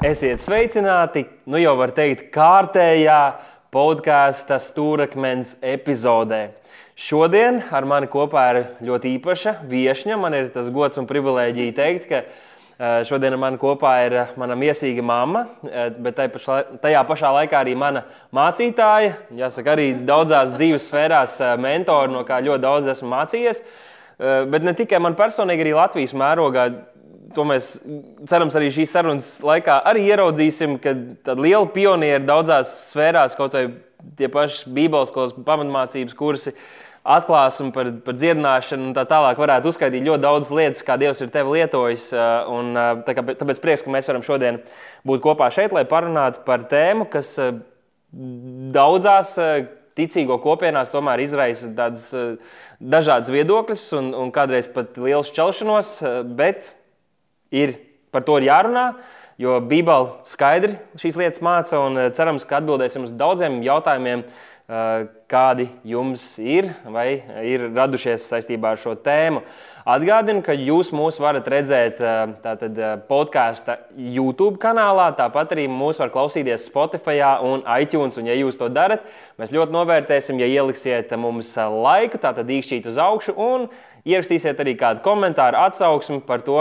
Esiet sveicināti, nu jau var teikt, kārtējā podkāstu stūrakmens epizodē. Šodien ar mani kopā ir ļoti īpaša viesņa. Man ir tas gods un privilēģija teikt, ka eh, šodien ar mani kopā ir eh, mana mīlestīga mamma, eh, bet tajā pašā laikā arī mana mācītāja. Jāsaka, arī daudzās dzīves sfērās mentori, no kā ļoti daudz esmu mācījies. Bet ne tikai man personīgi, arī Latvijas mērogā to mēs cerams arī šīs sarunas laikā arī ieraudzīsim, ka liela pioniera daudzās sfērās, kaut vai tie paši Bībeles pamatmācības kursi, atklāsumi par, par dziedināšanu un tā tālāk varētu uzskaitīt ļoti daudz lietas, kā Dievs ir tevi lietojis. Un, tā kā, tāpēc prieks, ka mēs varam šodien būt kopā šeit, lai parunātu par tēmu, kas daudzās ticīgo kopienās tomēr izraisa tādas dažādas viedokļas un, un kādreiz pat lielu šķelšanos, bet ir par to ir jārunā. Jo Bībele skaidri šīs lietas māca, un eh, cerams, ka atbildēsim uz daudziem jautājumiem, eh, kādi jums ir vai ir radušies saistībā ar šo tēmu. Atgādinu, ka jūs mūs varat redzēt eh, tātad, podkāstu YouTube kanālā, tāpat arī mūs var klausīties Spotify un iTunes. Un, ja jūs to darat, mēs ļoti novērtēsim, ja ieliksiet mums laiku, tātad īkšķīt uz augšu un ierakstīsiet arī kādu komentāru, atsauksmi par to,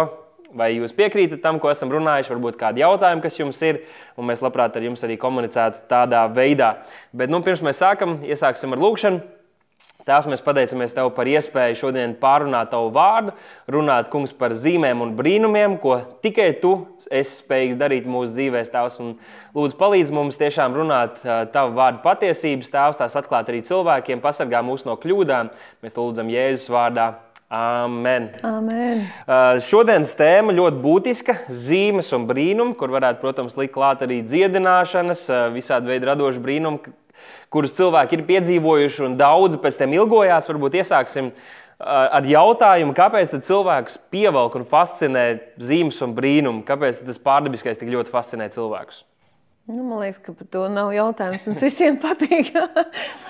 Vai jūs piekrītat tam, ko esam runājuši, varbūt kādi jautājumi, kas jums ir, un mēs labprāt ar jums arī komunicētu tādā veidā. Bet nu, pirms mēs sākam, iesāksim ar lūgšanu. Tēvs, mēs pateicamies Tev par iespēju šodien pārunāt Tavu vārdu, runāt, kungs, par zīmēm un brīnumiem, ko tikai Tu esi spējīgs darīt mūsu dzīvēm, Tēvs. Lūdzu, palīdz mums tiešām runāt Tavu vārdu patiesības, Tēvs, tās atklāt arī cilvēkiem, pasargā mūs no kļūdām. Mēs to lūdzam Jēzus vārdā. Amen. Amen. Uh, šodienas tēma ļoti būtiska - zīmes un brīnumi, kur varētu, protams, likt klāt arī dziedināšanas, uh, visādi veidi radoši brīnumi, kurus cilvēki ir piedzīvojuši un daudzi pēc tam ilgojās. Varbūt iesāksim ar jautājumu, kāpēc cilvēks pievelk un fascinē zīmes un brīnumi, kāpēc tas pārdabiskais tik ļoti fascinē cilvēkus. Nu, man liekas, ka par to nav jautājums. Mums visiem patīk,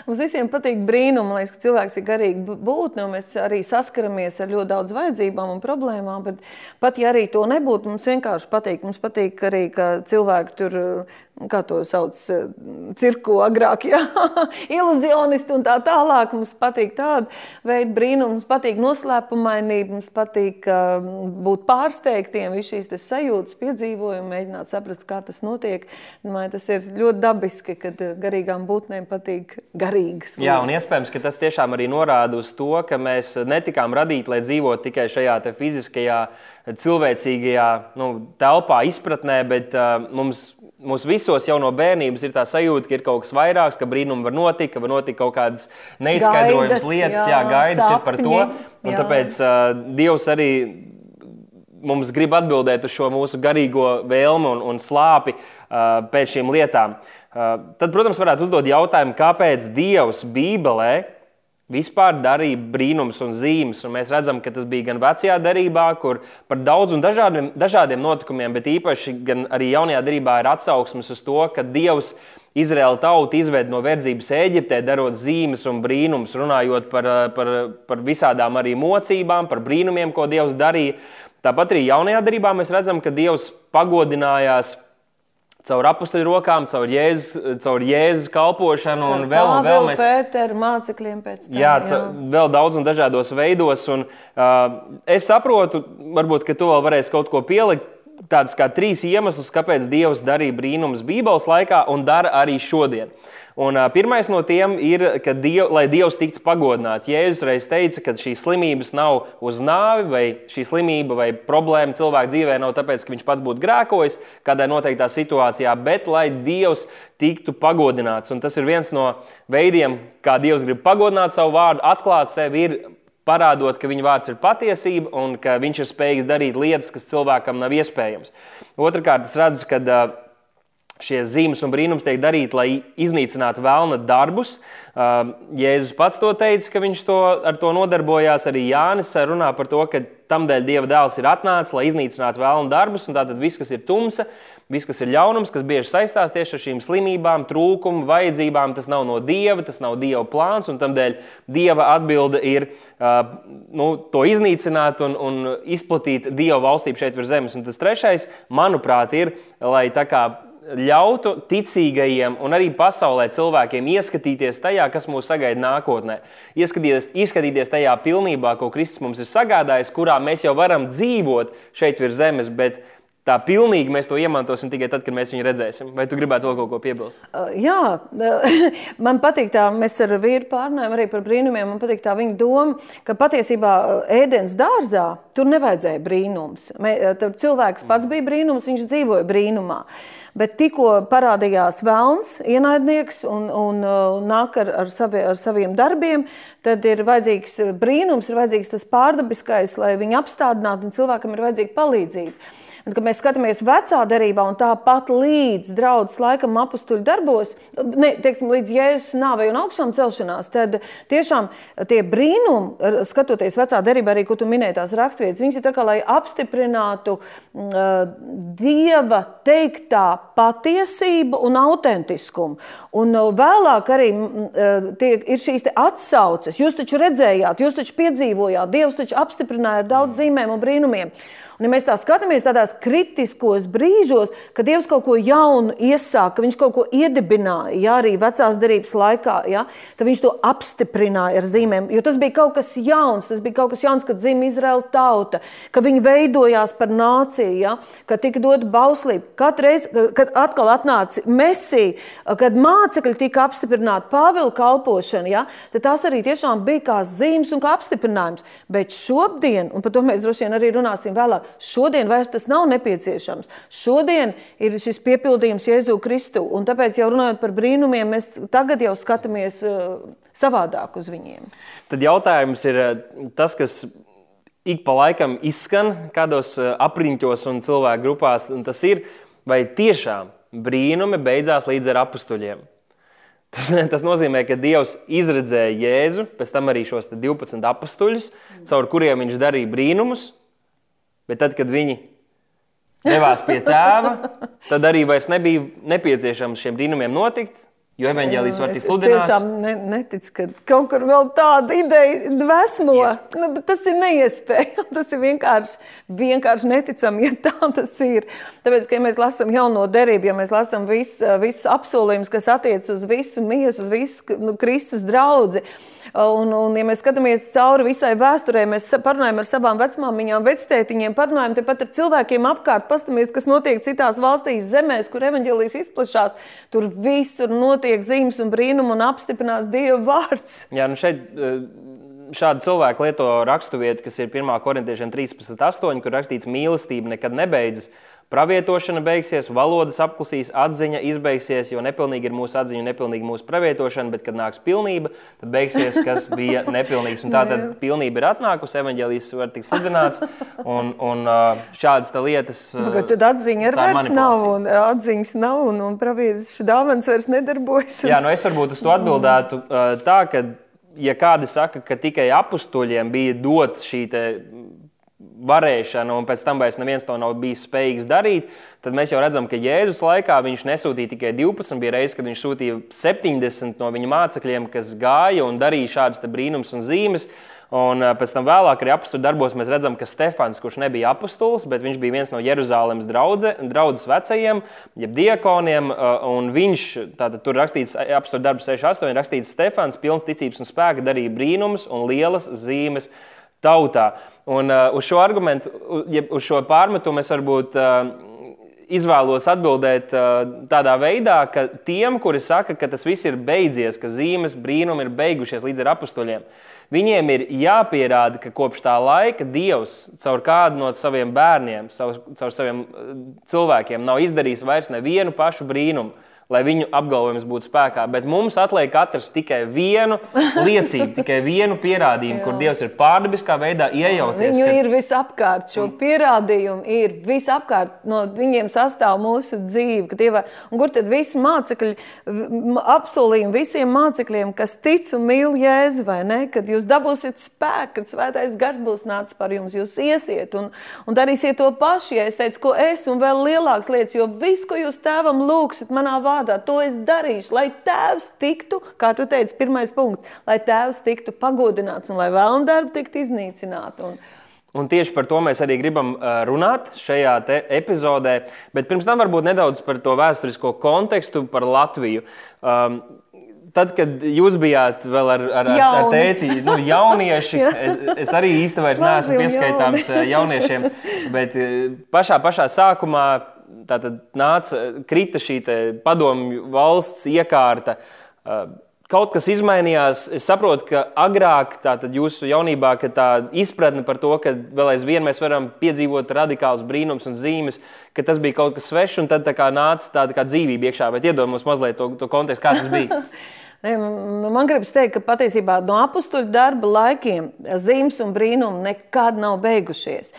mums visiem patīk brīnumi. Man liekas, ka cilvēks ir garīgi būtne, un mēs arī saskaramies ar ļoti daudz vajadzībām un problēmām. Bet pat ja arī to nebūtu, mums vienkārši patīk. Mums patīk arī, ka cilvēki tur kā to sauc, cirku agrāk, jā, iluzionisti un tā tālāk. Mums patīk tāda veida brīnumi, mums patīk noslēpumainība, mums patīk uh, būt pārsteigtiem, visas šīs sajūtas, piedzīvojumi, mēģināt saprast, kā tas notiek. Domāju, tas ir ļoti dabiski, kad eh, garīgām būtnēm patīk garīgas. Lietas. Jā, un iespējams, ka tas tiešām arī norāda uz to, ka mēs netikām radīti, lai dzīvotu tikai šajā fiziskajā, cilvēcīgajā nu, telpā, izpratnē, bet uh, mums Mums visos jau no bērnības ir tā sajūta, ka ir kaut kas vairāks, ka brīnumi var notikt, ka var notikt kaut kādas neizskaidrojamas lietas, jā, jā gaidas sapņi, ir par to. Un jā. tāpēc uh, Dievs arī mums grib atbildēt uz šo mūsu garīgo vēlmu un, un slāpi uh, pēc šīm lietām. Uh, tad, protams, varētu uzdot jautājumu, kāpēc Dievs Bībelē vispār darīja brīnums un zīmes. Un mēs redzam, ka tas bija gan vecajā darbā, kur par daudz un dažādiem, dažādiem notikumiem, bet īpaši arī jaunajā darbā ir atsauksmes uz to, ka Dievs Izraēla tautu izved no verdzības Eģiptē, darot zīmes un brīnumus, runājot par, par, par visādām arī mocībām, par brīnumiem, ko Dievs darīja. Tāpat arī jaunajā darbā mēs redzam, ka Dievs pagodinājās caur apakstu rokām, caur Jēzus, caur Jēzus kalpošanu caur un vēl, un vēl mēs Pēteru mācekļiem pēc tam. Jā, jā. vēl daudz un dažādos veidos. Un, uh, es saprotu, varbūt, ka tu vēl varēsi kaut ko pielikt. Tādus kā trīs iemeslus, kāpēc Dievs darīja brīnumus Bībeles laikā un dara arī šodien. Un, pirmais no tiem ir, ka diev, lai Dievs tiktu pagodināts. Jēzus reiz teica, ka šīs slimības nav uz nāvi, vai šī slimība vai problēma cilvēka dzīvē nav tāpēc, ka viņš pats būtu grēkojis kādā noteiktā situācijā, bet lai Dievs tiktu pagodināts. Un tas ir viens no veidiem, kā Dievs grib pagodināt savu vārdu, atklāt sevi. Ir parādot, ka viņa vārds ir patiesība un ka viņš ir spējīgs darīt lietas, kas cilvēkam nav iespējams. Otrakārt, es redzu, ka šie zīmes un brīnums tiek darīti, lai iznīcinātu vēlna darbus. Jēzus pats to teica, ka viņš to, ar to nodarbojās. Arī Jānis runā par to, ka tamdēļ Dieva dēls ir atnācis, lai iznīcinātu vēlna darbus, un tātad viss, kas ir tumsa, Viss, kas ir ļaunums, kas bieži saistās tieši ar šīm slimībām, trūkumu, vajadzībām, tas nav no dieva, tas nav dieva plāns. Tādēļ dieva atbilde ir uh, nu, to iznīcināt un, un izplatīt dieva valstību šeit virs zemes. Un tas trešais, manuprāt, ir, lai tā kā ļautu ticīgajiem un arī pasaulē cilvēkiem ieskatīties tajā, kas mūs sagaida nākotnē. Ieskatīties, ieskatīties tajā pilnībā, ko Kristus mums ir sagādājis, kurā mēs jau varam dzīvot šeit virs zemes. Bet tā pilnīgi mēs to iemantosim tikai tad, kad mēs viņu redzēsim. Vai tu gribētu vēl kaut ko piebilst? Uh, jā, man patīk tā, mēs ar vīru pārnājam arī par brīnumiem. Man patīk tā viņa doma, ka patiesībā uh, ēdienas dārzā tur nevajadzēja brīnums. Uh, tur cilvēks pats bija brīnums, viņš dzīvoja brīnumā. Bet tikko parādījās vēlns, ienaidnieks un, un, un nāk ar, ar, savi, ar saviem darbiem, tad ir vajadzīgs brīnums, ir vajadzīgs tas pārdabiskais, lai viņu apstādinātu, un cilvēkam ir vajadzīga palīdzība. Un, kad mēs skatāmies vecā derībā un tāpat līdz draudzes laikam apstuļu darbos, ne, teiksim, līdz Jēzus nāvei un augšām celšanās, tad tiešām tie brīnumi, skatoties vecā derībā, arī, ko tu minēji tās rakstvietas, viņas ir tā kā, lai apstiprinātu uh, Dieva teiktā patiesību un autentiskumu. Un uh, vēlāk arī uh, tie, ir šīs atsauces. Jūs taču redzējāt, jūs taču piedzīvojāt, Dievs taču apstiprināja ar daudz zīmēm un brīnumiem. Un, ja mēs tā skatāmies tādās kritiskos brīžos, kad Dievs kaut ko jaunu iesāka, Viņš kaut ko iedibināja, ja, arī vecās derības laikā, ja, tad Viņš to apstiprināja ar zīmēm. Jo tas bija kaut kas jauns, tas bija kaut kas jauns, kad dzimta Izraēla tauta, ka viņi veidojās par nāciju, ja, kad tika dota bauslība. Katru reizi, kad atkal atnāca Mesija, kad mācekļi tika apstiprināti Pāvila kalpošana, ja, tad tās arī tiešām bija kā zīmes un kā apstiprinājums. Bet šodien, un par to mēs droši vien arī runāsim vēlāk, Šodien vairs tas nav nepieciešams. Šodien ir šis piepildījums Jēzu Kristu, un tāpēc jau runājot par brīnumiem, mēs tagad jau skatāmies uh, savādāk uz viņiem. Tad jautājums ir uh, tas, kas ik pa laikam izskan kādos uh, apriņķos un cilvēku grupās, un tas ir, vai tiešām brīnumi beidzās līdz ar apstuļiem. Tas nozīmē, ka Dievs izredzēja Jēzu, pēc tam arī šos 12 apstuļus, caur kuriem viņš darīja brīnumus, Bet tad, kad viņi devās pie tēva, tad arī vairs nebija nepieciešams šiem brīnumiem notikt. Jo evanģēlijas var tikt sludināts. Es tiešām ne, neticu, ka kaut kur vēl tāda ideja dvēsmo. Nu, tas ir neiespējami. Tas ir vienkārši, vienkārši neticami, ja tā tas ir. Tāpēc, ka ja mēs lasām jauno derību, ja mēs lasām vis, visus apsolījumus, kas attiec uz visu miesu, uz visu nu, Kristus draugu, un, un ja mēs skatāmies cauri visai vēsturē, mēs parunājam ar savām vecmāmiņām, vectētiņiem, parunājam tepat ar cilvēkiem apkārt, pastamies, kas notiek citās valstīs, zemēs, kur evanģēlijas izplatās. Tur visur notiek notiek zīmes un brīnumi un apstiprinās Dieva vārds. Jā, nu šeit eh, šādi cilvēki lieto raksturvietu, kas ir 1. korintiešiem 13.8, kur rakstīts, mīlestība nekad nebeidzas. Pravietošana beigsies, valodas apklusīs, atziņa izbeigsies, jo nepilnīgi ir mūsu atziņa, nepilnīgi mūsu pravietošana, bet, kad nāks pilnība, tad beigsies, kas bija nepilnīgs. Un tā tad pilnība ir atnākusi, evaņģēlijas var tikt sludināts, un, un šādas lietas. Bet tad atziņa ir vairs nav, un atziņas nav, un, un pravietas dāvans vairs nedarbojas. Jā, nu es varbūt uz to atbildētu tā, ka, ja kādi saka, ka tikai apstuļiem bija dot šī varēšana, un pēc tam vairs neviens to nav bijis spējīgs darīt, tad mēs jau redzam, ka Jēzus laikā viņš nesūtīja tikai 12, bija reizes, kad viņš sūtīja 70 no viņa mācekļiem, kas gāja un darīja šādas brīnums un zīmes. Un pēc tam vēlāk arī apakstu darbos mēs redzam, ka Stefans, kurš nebija apustulis, bet viņš bija viens no Jeruzalemes draudzes vecajiem, jeb diekoniem, un viņš, tātad tur rakstīts, apakstu darbs 68, rakstīts Stefans, pilns ticības un spēka, darīja brīnumus un lielas zīmes tautā. Un, uh, uz šo argumentu, ja uz šo pārmetumu es varbūt uh, izvēlos atbildēt uh, tādā veidā, ka tiem, kuri saka, ka tas viss ir beidzies, ka zīmes brīnumi ir beigušies līdz ar apstuļiem, viņiem ir jāpierāda, ka kopš tā laika Dievs caur kādu no saviem bērniem, caur, caur saviem uh, cilvēkiem nav izdarījis vairs nevienu pašu brīnumu. Lai viņu apgalvojums būtu spēkā. Bet mums atliek atrast tikai vienu liecību, tikai vienu pierādījumu, kur Dievs ir pārdabiskā veidā iejaucies. Viņu kad... ir visapkārt, šo pierādījumu ir visapkārt. No viņiem sastāv mūsu dzīve. Dieva... Kur tad visi mācekļi apsolījumi visiem mācekļiem, kas tic un mīl Jēzu, vai ne? Kad jūs dabūsiet spēku, kad svētais gars būs nācis par jums, jūs iesiet un, un darīsiet to pašu. Ja es teicu, ko es un vēl lielākas lietas, jo viss, ko jūs tēvam lūgsiet manā vārdā, vārdā, to es darīšu, lai tēvs tiktu, kā tu teici, pirmais punkts, lai tēvs tiktu pagodināts un lai vēlna darba tiktu iznīcināta. Un, Un tieši par to mēs arī gribam runāt šajā epizodē. Bet pirms tam varbūt nedaudz par to vēsturisko kontekstu, par Latviju. Um, tad, kad jūs bijāt vēl ar, ar, ar, ar tēti, nu, jaunieši, es, es arī īstenībā neesmu pieskaitāms jauniešiem, bet pašā, pašā sākumā tātad nāca, krita šī padomju valsts iekārta. Kaut kas izmainījās. Es saprotu, ka agrāk, tātad jūsu jaunībā, tā izpratne par to, ka vēl aizvien mēs varam piedzīvot radikālus brīnumus un zīmes, ka tas bija kaut kas svešs, un tad tā kā nāca tāda kā dzīvība iekšā. Bet iedomājieties mazliet to, to kontekstu, kā tas bija. Nu, man gribas teikt, ka patiesībā no apakstuļu darba laikiem zīmes un brīnumi nekad nav beigušies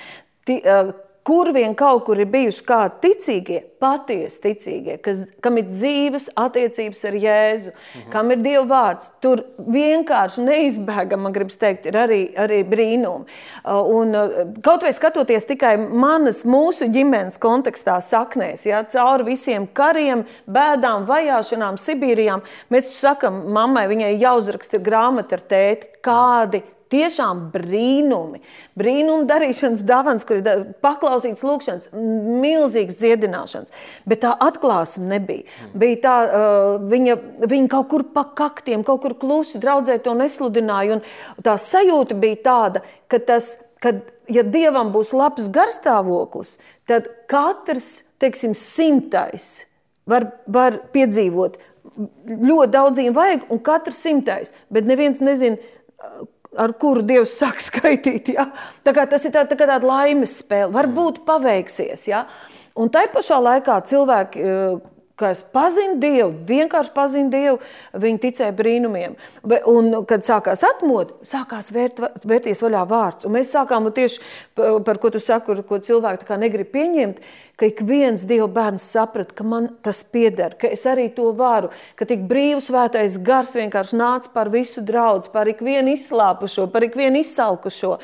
kur vien kaut kur ir bijuši kādi ticīgie, patiesi ticīgie, kas, kam ir dzīves attiecības ar Jēzu, mhm. kam ir Dieva vārds, tur vienkārši neizbēgami, man gribas teikt, ir arī, arī brīnumi. Uh, un uh, kaut vai skatoties tikai manas, mūsu ģimenes kontekstā saknēs, ja, cauri visiem kariem, bēdām, vajāšanām, Sibīrijām, mēs sakam, mammai viņai jāuzraksta grāmata ar tēti, kādi tiešām brīnumi, brīnumu darīšanas dāvāns, kur ir paklausīts lūkšanas, milzīgs dziedināšanas. Bet tā atklāsme nebija. Mm. Bija tā, uh, viņa, viņa kaut kur pa kaktiem, kaut kur klusi draudzē to nesludināja. Tā sajūta bija tāda, ka tas, kad, ja dievam būs labs garstāvoklis, tad katrs, teiksim, simtais var, var piedzīvot. Ļoti daudziem vajag, un katrs simtais, bet neviens nezina, ar kuru Dievs sāk skaitīt. Ja? Tas ir tā, tā tāda laimes spēle. Varbūt paveiksies. Ja? Un tai pašā laikā cilvēki ka es pazinu Dievu, vienkārši pazinu Dievu, viņi ticēja brīnumiem. Un, kad sākās atmod, sākās vērt, vērties vaļā vārds. Un mēs sākām tieši par ko tu saki, ko cilvēki negrib pieņemt, ka ik viens Dieva bērns saprata, ka man tas pieder, ka es arī to varu, ka tik brīvs svētais gars vienkārši nāca par visu draudz, par ikvienu izslāpušo, par ikvienu izsalkušo.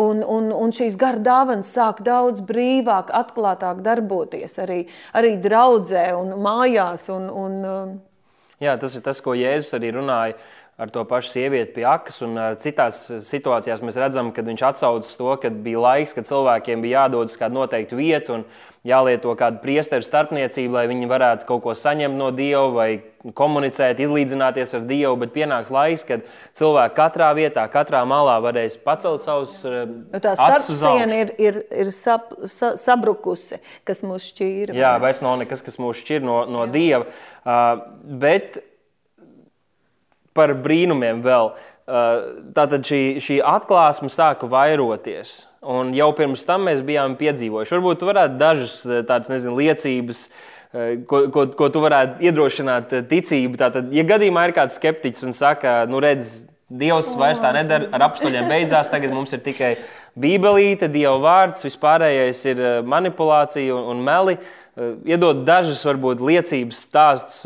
Un, un, un šīs gara dāvanas sāk daudz brīvāk, atklātāk darboties arī, arī draudzē un mājās. Un, un, um, Jā, tas ir tas, ko Jēzus arī runāja ar to pašu sievieti pie akas. Un citās situācijās mēs redzam, ka viņš atsaucas to, ka bija laiks, kad cilvēkiem bija jādodas kādu noteiktu vietu un jālieto kādu priesteru starpniecību, lai viņi varētu kaut ko saņemt no Dieva vai komunicēt, izlīdzināties ar Dievu. Bet pienāks laiks, kad cilvēki katrā vietā, katrā malā varēs pacelt savus nu, tā starpsiena ir, ir, ir sap, sa, sabrukusi, kas mūs šķīra. Jā, vairs nav nekas, kas mūs šķir no, no Dieva. Uh, bet par brīnumiem vēl. Uh, tātad šī, šī atklāsme sāka vairoties. Un jau pirms tam mēs bijām piedzīvojuši. Varbūt jūs varētu dažas uh, tādas nezinu, liecības, uh, ko, ko, ko tu varētu iedrošināt ticību. Tātad, ja gadījumā ir kāds skeptiķis un saka, nu redz, Dievs vairs tā nedara, ar apstuļiem beidzās, tagad mums ir tikai bībelīte, Dieva vārds, vispārējais ir manipulācija un, un meli. Iedod dažas, varbūt, liecības stāstus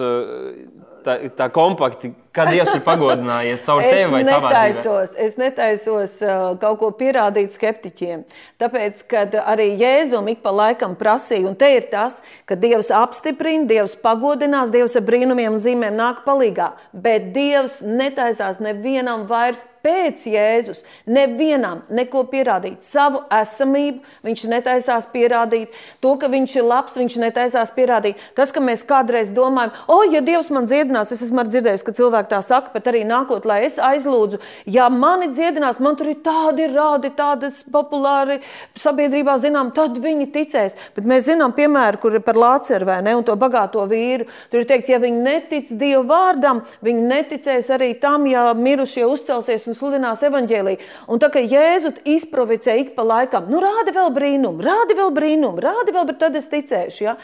tā, tā kompakti, kad Dievs ir pagodinājies caur tevi vai tavā netaisos, dzīvē? Es netaisos uh, kaut ko pierādīt skeptiķiem. Tāpēc, kad arī Jēzum ik pa laikam prasīja, un te ir tas, ka Dievs apstiprina, Dievs pagodinās, Dievs ar brīnumiem un zīmēm nāk palīgā, bet Dievs netaisās nevienam vairs pēc Jēzus nevienam neko pierādīt. Savu esamību viņš netaisās pierādīt. To, ka viņš ir labs, viņš netaisās pierādīt. Tas, ka mēs kādreiz domājam, o, ja Dievs man dziedinās, es esmu dzirdējis, ka cilvēki tā saka, pat arī nākot, lai es aizlūdzu, ja mani dziedinās, man tur ir tādi rādi, tādas populāri sabiedrībā zinām, tad viņi ticēs. Bet mēs zinām piemēru, kur ir par Lāceru vai ne, un to bagāto vīru. Tur ir teikts, ja viņi netic Dieva vārdam, viņi neticēs arī tam, ja mirušie uzcelsies un sludinās evaņģēlī. Un tā kā Jēzu izprovicē ik pa laikam, nu rādi vēl brīnumu, rādi vēl brīnumu, rādi vēl, bet tad es ticēšu. Ja?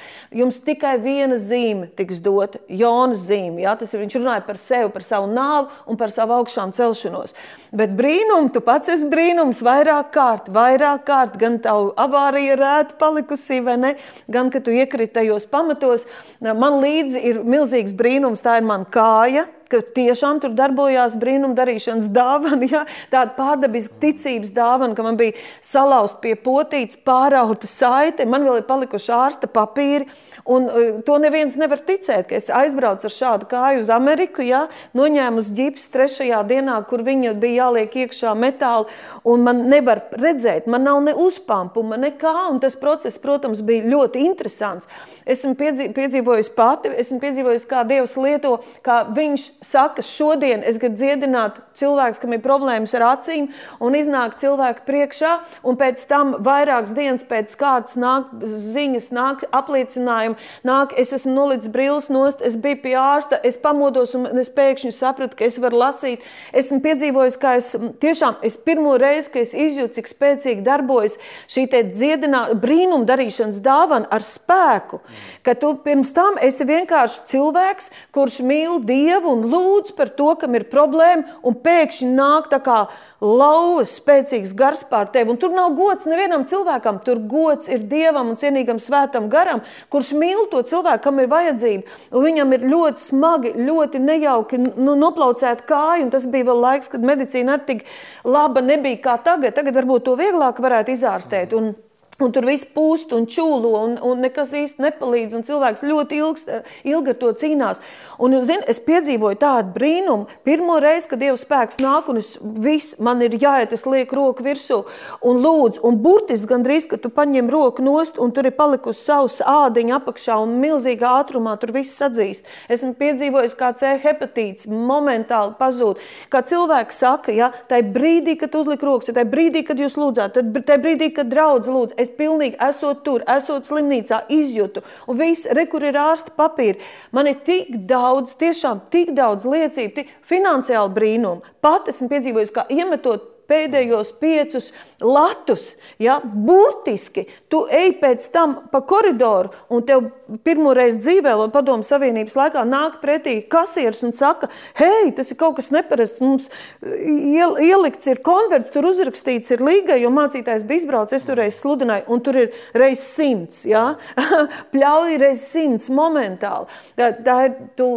Jums tikai viena zīme tiks dota, Jonas zīme. Ja? Tas ir viņš runāja par sevi, par savu nāvu un par savu augšām celšanos. Bet brīnumu, tu pats esi brīnums vairāk kārt, vairāk kārt, gan tavu avārija rēta palikusi, vai ne, gan, ka tu iekriti tajos pamatos. Man līdzi ir milzīgs brīnums, tā ir mana kāja, ka tiešām tur darbojās brīnumdarīšanas dāvana, ja? tāda pārdabiska ticības dāvana, ka man bija salauzta pie potītes, pārauta saite, man vēl ir palikuši ārsta papīri, un uh, to neviens nevar ticēt, ka es aizbraucu ar šādu kāju uz Ameriku, ja? noņēmu uz ģips trešajā dienā, kur viņa bija jāliek iekšā metāli, un man nevar redzēt, man nav ne uzpampuma, nekā, un tas process, protams, bija ļoti interesants. Esmu piedzīvojis pati, esmu piedzīvojis, kā Dievs lieto, kā viņš saka, šodien es gribu dziedināt cilvēku, kam ir problēmas ar acīm, un iznāk cilvēku priekšā, un pēc tam vairākas dienas pēc kārtas nāk ziņas, nāk apliecinājumi, nāk, es esmu nolicis brilles nost, es biju pie ārsta, es pamodos, un es pēkšņi sapratu, ka es varu lasīt. Esmu piedzīvojis, ka es tiešām, es pirmo reizi, ka es izjūtu, cik spēcīgi darbojas šī te dziedinā, brīnum darīšanas dāvana ar spēku, ka tu pirms tam esi vienkārši cilvēks, kurš mīl Dievu un lūdz par to, kam ir problēma, un pēkšņi nāk tā kā lauvas, spēcīgs gars pār tevi. Un tur nav gods nevienam cilvēkam, tur gods ir Dievam un cienīgam svētam garam, kurš mīl to cilvēku, kam ir vajadzība. Un viņam ir ļoti smagi, ļoti nejauki nu, noplaucēta kāja, un tas bija vēl laiks, kad medicīna arī tik laba nebija kā tagad. Tagad varbūt to vieglāk varētu izārstēt. Un, Un tur viss pūst un čūlo, un, un nekas īsti nepalīdz. Cilvēks ļoti ilgs, ilgi ar to cīnās. Un, zin, es piedzīvoju tādu brīnumu. Pirmo reizi, kad Dieva spēks nāk, un es, viss, man ir jāiet, es lieku roku virsū un lūdzu. Un burtiski gandrīz, ka tu paņem roku nost, un tur ir palikusi savs ādiņa apakšā, un milzīgā ātrumā tur viss sadzīst. Esmu piedzīvojis, kā C hepatīts momentāli pazūd. Kā cilvēks saka, ja, tajā brīdī, kad uzlik rokas, tajā brīdī, kad jūs lūdzāt, tajā brīdī, kad draudz lūdz, es pilnīgi esot tur, esot slimnīcā, izjūtu, un viss, re, kur ir ārsta papīri. Man ir tik daudz, tiešām tik daudz liecību, tik finansiāli brīnumu. Pat esmu piedzīvojis, kā iemetot pēdējos piecus latus. Ja, burtiski tu ej pēc tam pa koridoru, un tev pirmoreiz dzīvē, lai padomu Savienības laikā nāk pretī kasieris un saka, hei, tas ir kaut kas neparasts. Mums iel, ielikts ir konverts, tur uzrakstīts ir līga, jo mācītājs bija izbraucis, es tur reiz sludināju, un tur ir reiz simts. Ja? Pļauj reiz simts momentāli. Tā, tā ir, tu,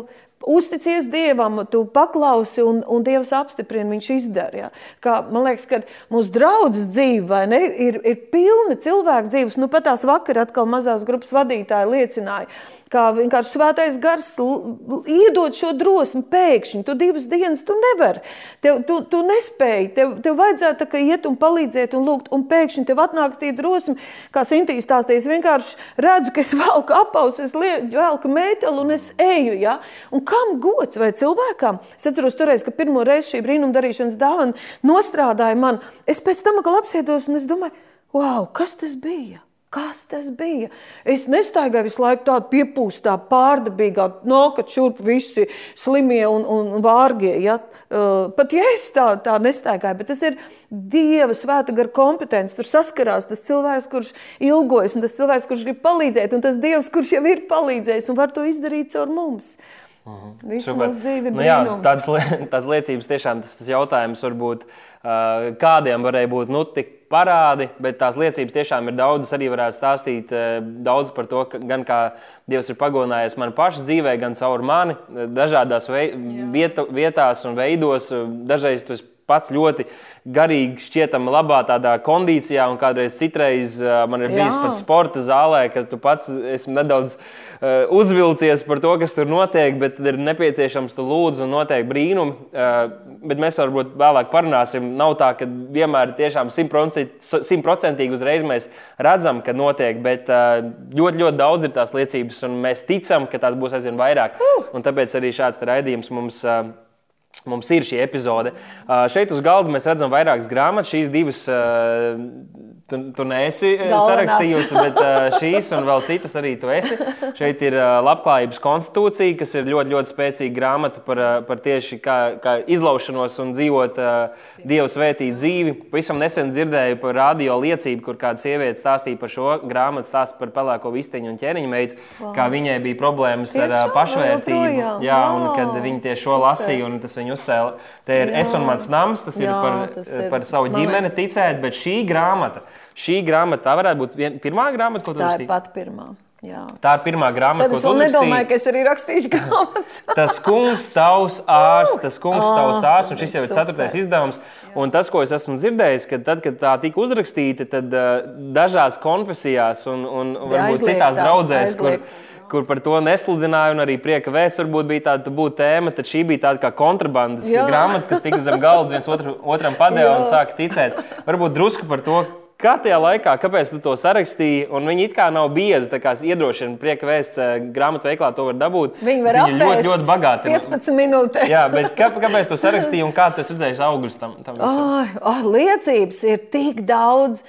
uzticies Dievam, tu paklausi un, un Dievs apstiprina, viņš izdara. Ja? Kā, man liekas, ka mūsu draudzes dzīve ne, ir, ir pilna cilvēku dzīves. Nu, pat tās vakar atkal mazās grupas vadītāji liecināja, kā vienkārši svētais gars iedod šo drosmi pēkšņi. Tu divas dienas tu nevari, tev, tu, tu nespēji, tev, tev vajadzētu tā, iet un palīdzēt un lūgt, un pēkšņi tev atnāk tī drosmi, kā Sintīs stāstīja, es vienkārši redzu, ka es velku apaus, es velku mēteli un es eju, ja? Un kam gods vai cilvēkam? Es atceros toreiz, ka pirmo reizi šī brīnuma darīšanas dāvana nostrādāja man. Es pēc tam atkal apsēdos un es domāju, wow, kas tas bija? Kas tas bija? Es nestaigāju visu laiku tādu piepūstā, pārdabīgā, nākat šurp visi slimie un, un vārgie. Ja? Uh, pat ja es tā, tā nestaigāju, bet tas ir Dieva svēta gara kompetence. Tur saskarās tas cilvēks, kurš ilgojas, un tas cilvēks, kurš grib palīdzēt, un tas Dievs, kurš jau ir palīdzējis un var to izdarīt caur mums. Mhm. Visu Super. mūsu dzīvi ir nu, jā, tādas, tādas liecības tiešām tas, tas jautājums varbūt kādiem varēja būt nu, tik parādi, bet tās liecības tiešām ir daudzas. Arī varētu stāstīt daudz par to, ka, gan kā Dievs ir pagodinājis man pašu dzīvē, gan caur mani dažādās vei, vieta, vietās un veidos. Dažreiz tas pats ļoti garīgi šķietami labā tādā kondīcijā, un kādreiz citreiz man ir bijis pat sporta zālē, ka tu pats esi nedaudz uzvilcies par to, kas tur notiek, bet ir nepieciešams tu lūdzu un notiek brīnumi. Uh, bet mēs varbūt vēlāk parunāsim. Nav tā, ka vienmēr tiešām simtprocentīgi uzreiz mēs redzam, ka notiek, bet ļoti, ļoti daudz ir tās liecības, un mēs ticam, ka tās būs aizvien vairāk. Un tāpēc arī šāds raidījums mums Mums ir šī epizode. Uh, šeit uz galda mēs redzam vairākas grāmatas. Šīs divas uh, tu, tu neesi uh, Galvenās. sarakstījusi, bet uh, šīs un vēl citas arī tu esi. Šeit ir uh, Labklājības konstitūcija, kas ir ļoti, ļoti spēcīga grāmata par, par tieši kā, kā izlaušanos un dzīvot Dievu svētītu dzīvi. Pavisam nesen dzirdēju par radio liecību, kur kāda sieviete stāstīja par šo grāmatu, stāstīja par pelēko visteņu un ķēniņu meitu, wow. kā viņai bija problēmas ar uh, Tiešām, pašvērtību. Jā, un Wow, kad viņi tieši šo super. lasīja, un tas viņu uzcēla. Te ir Jā. es un mans nams, tas ir Jā, par, tas ir, par savu ģimeni ticēt, bet šī grāmata, šī grāmata, tā varētu būt vien, pirmā grāmata, ko tu Tā ir rakstīji. pati pirmā. Jā. Tā ir pirmā grāmata, ko es nedomāju, uzrakstīji. ka es arī rakstīšu grāmatas. Tas kungs, tavs ārsts, tas kungs, Ah, tavs ārsts, un šis jau ir ceturtais izdevums. Un tas, ko es esmu dzirdējis, ka tad, kad tā tika uzrakstīta, tad uh, dažās konfesijās un, un varbūt aizliegta, citās draudzēs, kur, aizliegta. kur par to nesludināja, un arī prieka vēsts varbūt bija tāda būt tēma, tad šī bija tāda kā kontrabandas Jā. grāmata, kas tika zem galda viens otru, otram padeva un Jā. sāka ticēt. Varbūt drusku par to. Kā tajā laikā, kāpēc tu to sarakstīji? Un viņi it kā nav biezi, tā kā iedrošina, prieka vēsts eh, grāmatu veiklā to var dabūt. Viņi var Viņi ļoti, ļoti bagāti. 15 minūtēs. Jā, bet kā, kāpēc tu sarakstīji un kā tu esi redzējis augļus tam? tam? Ai, oh, liecības ir tik daudz.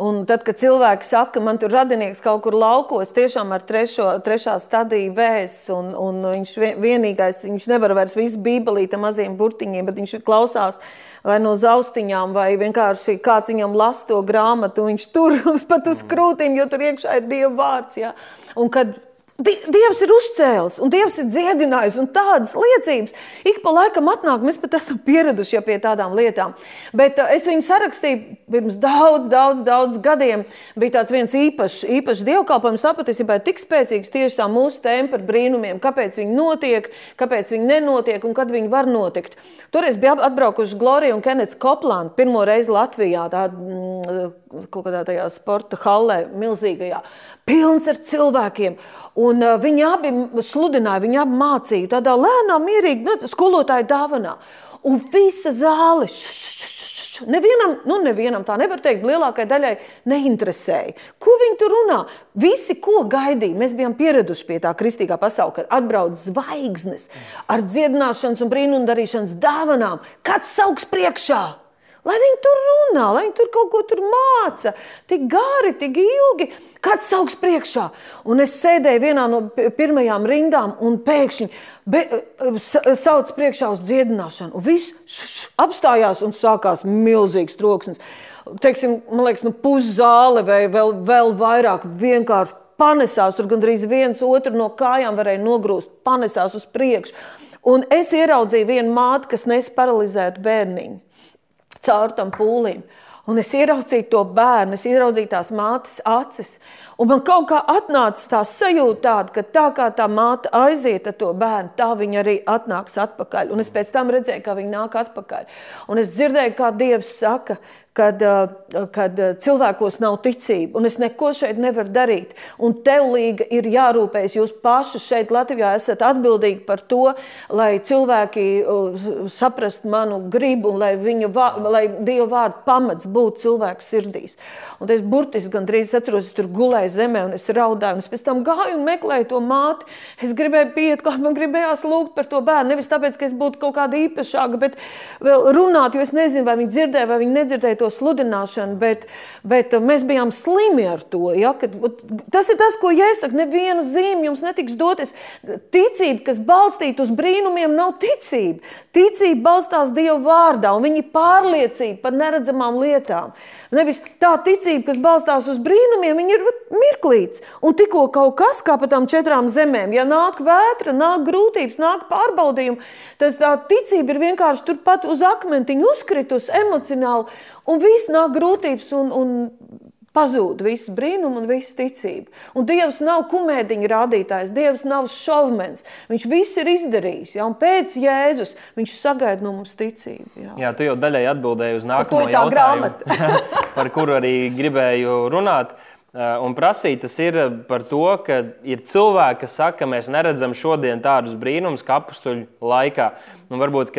Un tad, kad cilvēki saka, ka man tur radinieks kaut kur laukos, tiešām ar trešo, trešā stadiju vēs, un, un viņš vie- vienīgais, viņš nevar vairs visu bībelīt ar maziem burtiņiem, bet viņš klausās vai no zaustiņām, vai vienkārši kāds viņam las to grāmatu, viņš tur uz pat uz krūtīm, jo tur iekšā ir Dieva vārds. Jā. Un kad Dievs ir uzcēlis, un Dievs ir dziedinājis, un tādas liecības ik pa laikam atnāk. Mēs pat esam pieraduši pie tādām lietām. Bet uh, es viņu sarakstīju pirms daudz, daudz, daudz gadiem. Bija tāds viens īpašs, īpašs dievkalpojums, tā patiesībā ir tik spēcīgs tieši tā mūsu tēma par brīnumiem, kāpēc viņi notiek, kāpēc viņi nenotiek un kad viņi var notikt. Toreiz bija atbraukuši Glorija un Kenets Koplāns pirmo reizi Latvijā, tādā mm, kaut kādā tajā sporta hallē, milzīgajā, pilns ar cilvēkiem. Un, uh, viņi abi sludināja, viņi abi mācīja tādā lēnā, mierīgā, nu, skolotāja dāvanā. Un visa zāle, š, š, š, š, š, nevienam, nu, nevienam tā nevar teikt, lielākajai daļai neinteresēja. Ko viņi tur runā? Visi, ko gaidīja, mēs bijām pieraduši pie tā kristīgā pasaule, kad atbrauc zvaigznes ar dziedināšanas un brīnumdarīšanas dāvanām. Kāds sauks priekšā? Lai viņi tur runā, lai viņi tur kaut ko tur māca, tik gari, tik ilgi. Kāds sauks priekšā? Un es sēdēju vienā no pi- pirmajām rindām, un pēkšņi be, sa- sauc priekšā uz dziedināšanu. Un viss š- š- apstājās un sākās milzīgs troksnis. Teiksim, man liekas, nu, puszāle vai vēl, vēl vairāk vienkārši panesās. Tur gandrīz viens otru no kājām varēja nogrūst, panesās uz priekšu. Un es ieraudzīju vienu māti, kas nes paralizētu bērniņu caur tam pūlim. Un es ieraudzīju to bērnu, es ieraudzīju tās mātes acis. Un man kaut kā atnāca tā sajūta, tāda, ka tā kā tā māte aiziet ar to bērnu, tā viņa arī atnāks atpakaļ. Un es pēc tam redzēju, kā viņa nāk atpakaļ. Un es dzirdēju, kā Dievs saka, kad, uh, kad uh, cilvēkos nav ticība, un es neko šeit nevaru darīt. Un tev līga ir jārūpējas. Jūs paši šeit Latvijā esat atbildīgi par to, lai cilvēki uh, saprastu manu gribu un lai, viņa, lai Dieva vārdu pamats būtu cilvēku sirdīs. Un es burtiski gandrīz atceros, es tur gulēju zemē un es raudāju. Un es pēc tam gāju un meklēju to māti. Es gribēju pieiet, kā man gribējās lūgt par to bērnu. Nevis tāpēc, ka es būtu kaut kāda īpašāka, bet vēl runāt, jo es nezinu, vai viņi dzirdēja vai viņi nedzirdēja to sludināšanu. Bet, bet mēs bijām slimi ar to. Ja, kad, tas ir tas, ko jāsaka. Neviena zīme jums netiks dotas. Ticība, kas balstīta uz brīnumiem, nav ticība. Ticība balstās Dieva vārdā, un viņa pārliecība par neredzamām lietām. Nevis tā ticība, kas balstās uz brīnumiem, ir mirklīts. Un tikko kaut kas, kā pa tām četrām zemēm, ja nāk vētra, nāk grūtības, nāk pārbaudījumi, tad tā ticība ir vienkārši turpat uz akmentiņa uzkritusi emocionāli, un viss nāk grūtības un, un Pazūd viss brīnums un viss ticība. Un Dievs nav kumēdiņa rādītājs, Dievs nav šovmens. Viņš viss ir izdarījis. Ja? Un pēc Jēzus viņš sagaida no mums ticību. Ja? Jā, tu jau daļai atbildēji uz nākamo jautājumu, par kuru arī gribēju runāt. Un prasīt tas ir par to, ka ir cilvēki, kas saka, ka mēs neredzam šodien tādus brīnumus kā apstuļu laikā. Un varbūt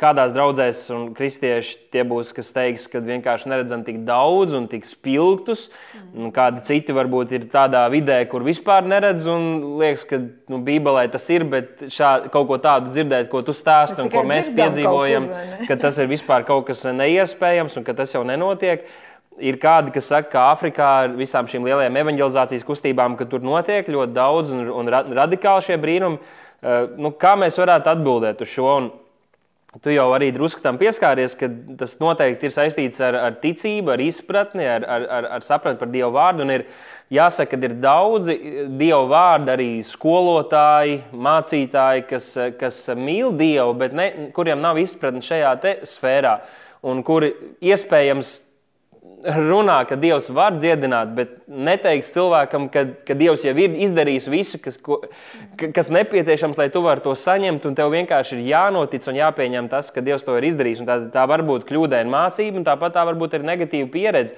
kādās draudzēs un kristieši tie būs, kas teiks, ka vienkārši neredzam tik daudz un tik spilgtus. Un kādi citi varbūt ir tādā vidē, kur vispār neredz un liekas, ka nu, Bībelē tas ir, bet šā, kaut ko tādu dzirdēt, ko tu stāsti un ko mēs piedzīvojam, kur, ka tas ir vispār kaut kas neiespējams un ka tas jau nenotiek. Ir kādi, kas saka, ka Āfrikā ar visām šīm lielajām evanģelizācijas kustībām, ka tur notiek ļoti daudz un, un radikāli šie brīnumi. Eh, nu, kā mēs varētu atbildēt uz šo? Un tu jau arī drusku tam pieskāries, ka tas noteikti ir saistīts ar, ar ticību, ar izpratni, ar, ar, ar, ar sapratni par Dievu vārdu. Un ir jāsaka, ka ir daudzi Dievu vārdi, arī skolotāji, mācītāji, kas, kas mīl Dievu, bet ne, kuriem nav izpratni šajā sfērā. Un kuri iespējams runā, ka Dievs var dziedināt, bet neteiks cilvēkam, ka, ka Dievs jau ir izdarījis visu, kas, ko, kas nepieciešams, lai tu varētu to saņemt. Tev vienkārši ir jānotic un jāpieņem tas, ka Dievs to ir izdarījis. Un tā, tā var būt kļūdaina mācība, un tāpat tā var būt arī negatīva pieredze.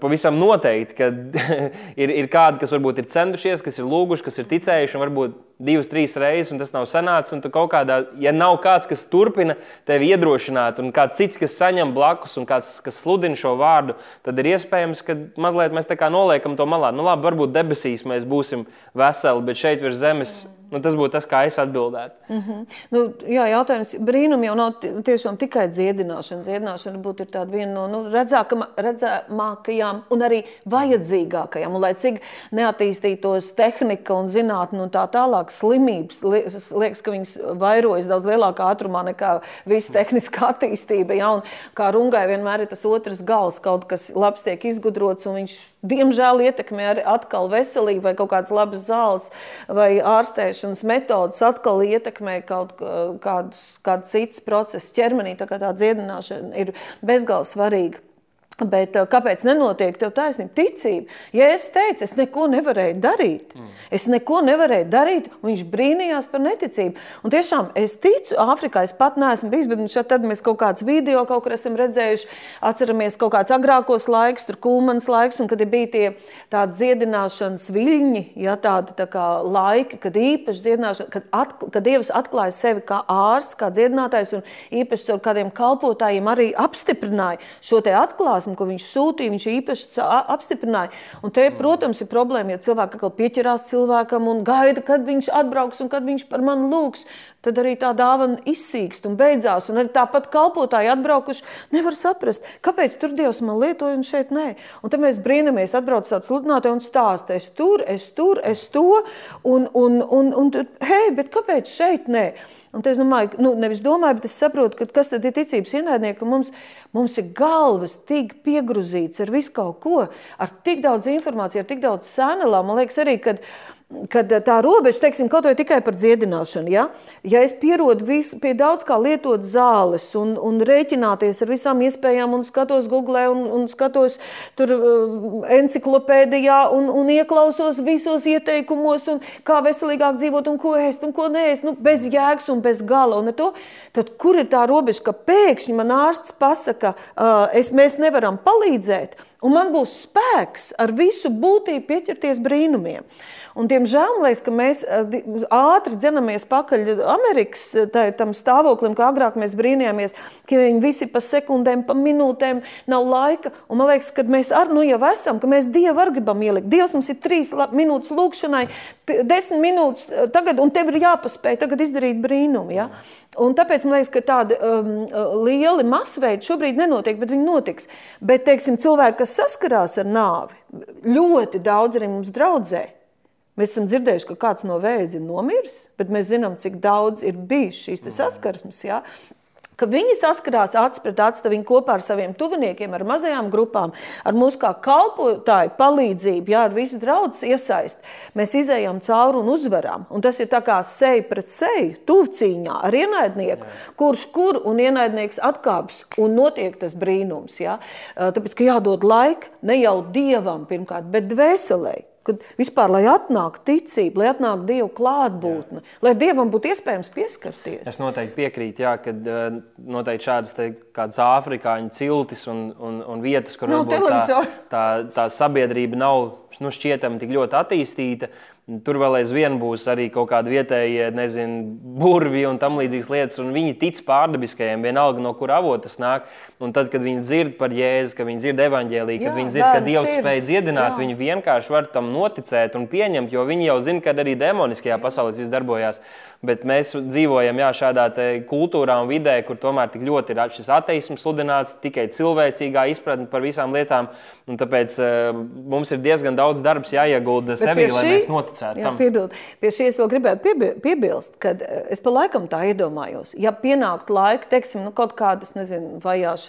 Pavisam noteikti, ka ir, ir kādi, kas varbūt ir centušies, kas ir lūguši, kas ir ticējuši, un varbūt divas, trīs reizes, un tas nav sanācis. Un kaut kādā, ja nav kāds, kas turpina tevi iedrošināt, un kāds cits, kas saņem blakus, un kāds, kas sludina šo vārdu, tad ir iespējams, ka mazliet mēs tā kā noliekam to malā. Nu, labi, varbūt debesīs mēs būsim veseli, bet šeit virs zemes. Nu, tas būtu tas, kā es atbildētu. Mm -hmm. nu, jā, jautājums. Brīnumi jau nav tiešām tikai dziedināšana. Dziedināšana būtu viena no nu, redzamākajām un arī vajadzīgākajām. Un, lai cik neattīstītos tehnika un zinātne un tā tālāk, slimības. Liekas, ka viņas vairojas daudz lielākā ātrumā nekā visa tehniskā attīstība. Ja? Un kā rungai vienmēr ir tas otrs gals, kaut kas labs tiek izgudrots, un viņš diemžēl ietekmē arī atkal veselību, vai kaut kādas labas zāles, vai ārstēšanas metodas atkal ietekmē kaut kādus, kādus citus procesus ķermenī. Tā kā tā dziedināšana ir bezgalīgi svarīga. Bet uh, kāpēc nenotiek tev taisnība? Ticība. Ja es teicu, es neko nevarēju darīt, mm. es neko nevarēju darīt, un viņš brīnījās par neticību. Un tiešām es ticu, Āfrikā es pat neesmu bijis, bet šeit tad mēs kaut kāds video kaut kur esam redzējuši, atceramies kaut kāds agrākos laikus, tur kulmanas laiks, un kad bija tie tādi dziedināšanas viļņi, ja tādi tā kā laiki, kad īpaši dziedināšana, kad, at, kad Dievs atklāja sevi kā ārsts, kā dziedinātājs, un īpaši ar kādiem kalpotājiem arī apstiprināja šo te atklāsmu atklāsmi, ko viņš sūtīja, viņš īpaši apstiprināja. Un te, protams, ir problēma, ja cilvēki atkal pieķerās cilvēkam un gaida, kad viņš atbrauks un kad viņš par mani lūgs tad arī tā dāvana izsīkst un beidzās. Un arī tāpat kalpotāji atbraukuši, nevar saprast, kāpēc tur Dievs man lietoja un šeit nē. Un tad mēs brīnamies, atbrauc tāds sludinātājs un stāsta, es tur, es tur, es to, un, un, un, un hei, bet kāpēc šeit nē? Un es domāju, nu, nevis domāju, bet es saprotu, ka kas tad ir ticības ienaidnieki, ka mums, mums ir galvas tik piegruzīts ar visu kaut ko, ar tik daudz informāciju, ar tik daudz sēnelām. Man liekas arī, ka kad eh, tā robeža, teiksim, kaut vai tikai par dziedināšanu, ja, ja es pierodu visu, pie daudz kā lietot zāles un, un rēķināties ar visām iespējām un skatos Google un, un skatos tur uh, enciklopēdijā un, un ieklausos visos ieteikumos un kā veselīgāk dzīvot un ko ēst un ko neēst, nu, bez jēgas un bez gala un to, tad kur ir tā robeža, ka pēkšņi man ārsts pasaka, uh, es, mēs nevaram palīdzēt, un man būs spēks ar visu būtību pieķerties brīnumiem. Un, diemžēl, liekas, ka mēs eh, ātri dzenamies pakaļ Amerikas eh, tā, tam stāvoklim, kā agrāk mēs brīnījāmies, ka viņi visi pa sekundēm, pa minūtēm nav laika. Un man liekas, ka mēs ar, nu, jau esam, ka mēs Dievu arī gribam ielikt. Dievs mums ir trīs minūtes lūkšanai, desmit minūtes eh, tagad, un tev ir jāpaspēj tagad izdarīt brīnumu. Ja? Un tāpēc man liekas, ka tādi um, lieli masveidi šobrīd nenotiek, bet viņi notiks. Bet, teiksim, cilvēki, kas saskarās ar nāvi, ļoti daudz arī mums draudzē. Mēs esam dzirdējuši, ka kāds no vēzi ir nomiris, bet mēs zinām, cik daudz ir bijis šīs saskarsmes. Ja? Ka viņi saskarās acis pret aci, viņi kopā ar saviem tuviniekiem, ar mazajām grupām, ar mūsu kā kalpotāju palīdzību, jā, ar visu draugu iesaist. Mēs izējām cauri un uzvaram. Un tas ir tā kā seja pret seju, tuvcīņā ar ienaidnieku, jā. kurš kur un ienaidnieks atkāps un notiek tas brīnums. Jā. Tāpēc, ka jādod laika ne jau dievam pirmkārt, bet dvēselēji Kad vispār, lai atnāk ticība, lai atnāk Dieva klātbūtne, jā. lai Dievam būtu iespējams pieskarties. Es noteikti piekrītu, jā, ka uh, noteikti šādas te, afrikāņu ciltis un, un, un vietas, kur Nav tā, tā, tā sabiedrība nav nu, šķietami tik ļoti attīstīta. Tur vēl aizvien būs arī kaut kādi vietējie, nezinu, burvi un tam līdzīgas lietas, un viņi tic pārdabiskajiem, vienalga no kur avotas nāk. Un tad, kad viņi dzird par Jēzu, kad viņi dzird evaņģēlīju, kad jā, viņi dzird, ka Dievs sirds, spēj dziedināt, jā. viņi vienkārši var tam noticēt un pieņemt, jo viņi jau zina, ka arī demoniskajā pasaulē viss darbojās. Bet mēs dzīvojam jā, šādā kultūrā un vidē, kur tomēr tik ļoti ir šis ateisms sludināts, tikai cilvēcīgā izpratne par visām lietām. Tāpēc uh, mums ir diezgan daudz darbs jāiegulda sevī, šī, lai mēs noticētu jā. Piedod, pie šī es vēl gribētu piebi, piebilst, ka eh, es pa laikam tā iedomājos. Ja pienāktu laika, teiksim, nu, kaut kādas nezinu,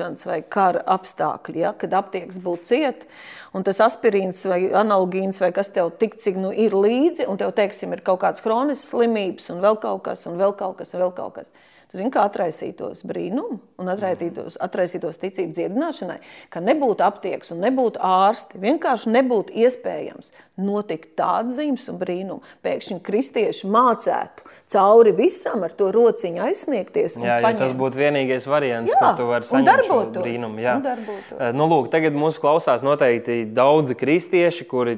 vajāšanas vai kara apstākļi, ja, kad aptieks būtu cieta un tas aspirīns vai analogīns vai kas tev tik cik nu ir līdzi, un tev, teiksim, ir kaut kāds kronisks slimības un vēl kaut kas, un vēl kaut kas, un vēl kaut kas. Tu zini, kā atraisītos brīnumu un atraisītos, atraisītos ticību dziedināšanai, ka nebūtu aptieks un nebūtu ārsti, vienkārši nebūtu iespējams notikt tāds zīmes un brīnums. Pēkšņi kristieši mācētu cauri visam ar to rociņu aizsniegties. Jā, ja tas būtu vienīgais variants, jā, kā tu vari saņemt šo brīnumu. Jā, darbotos. Eh, nu, lūk, tagad mūsu klausās noteikti daudzi kristieši, kuri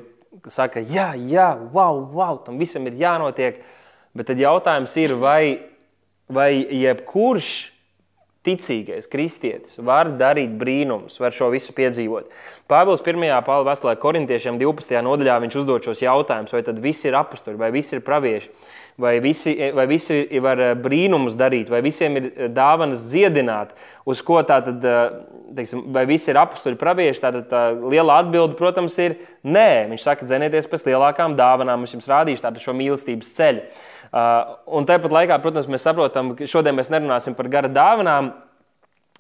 saka, jā, jā, wow, wow, tam visam ir jānotiek. Bet tad jautājums ir, vai, vai jebkurš ticīgais kristietis var darīt brīnumus, var šo visu piedzīvot. Pāvils 1. pāvila vēstulē korintiešiem 12. nodaļā viņš uzdod šos jautājumus, vai tad visi ir apsturi, vai visi ir pravieši, vai visi, vai visi var eh, brīnumus darīt, vai visiem ir eh, dāvanas dziedināt, uz ko tātad, eh, teiksim, vai visi ir apsturi pravieši, tātad tā liela atbilde, protams, ir nē. Viņš saka, dzenieties pēc lielākām dāvanām, es jums rādīšu tādu šo mīlestības ceļu. Uh, un tāpat laikā, protams, mēs saprotam, ka šodien mēs nerunāsim par gara dāvanām,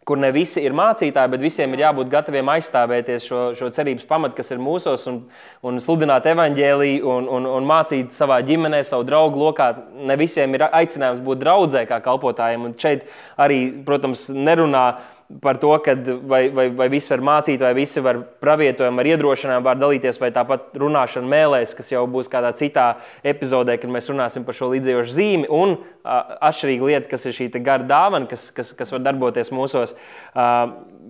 kur ne visi ir mācītāji, bet visiem ir jābūt gataviem aizstāvēties šo, šo cerības pamatu, kas ir mūsos, un, un sludināt evaņģēlīju, un, un, un mācīt savā ģimenē, savu draugu lokā. Ne visiem ir aicinājums būt draudzē kā kalpotājiem, un šeit arī, protams, nerunā par to, vai, vai, vai visi var mācīt, vai visi var pravietojumu ar iedrošinājumu, var dalīties, vai tāpat runāšana mēlēs, kas jau būs kādā citā epizodē, kad mēs runāsim par šo līdzējošu zīmi. Un atšķirīga lieta, kas ir šī gara dāvana, kas, kas, kas var darboties mūsos.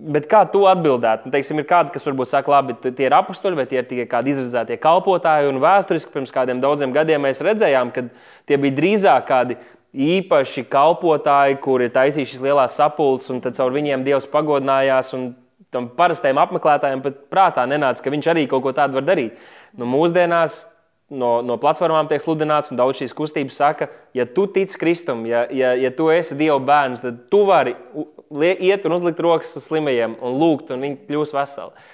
Bet kā tu atbildētu? Nu, teiksim, ir kādi, kas varbūt saka, labi, tie ir apstuļi, vai tie ir tikai kādi izvirzītie kalpotāji. Un vēsturiski pirms kādiem daudziem gadiem mēs redzējām, ka tie bija drīzāk kādi īpaši kalpotāji, kuri taisīja šīs lielās sapulces, un tad caur viņiem Dievs pagodinājās. Tam parastajam apmeklētājam pat prātā nenāca, ka viņš arī kaut ko tādu var darīt. Nu, mūsdienās no, no platformām tiek sludināts, un daudz šīs kustības saka, ja tu tici Kristum, ja, ja, ja tu esi Dieva bērns, tad tu vari iet un uzlikt rokas uz slimajiem un lūgt, un viņi kļūs veseli.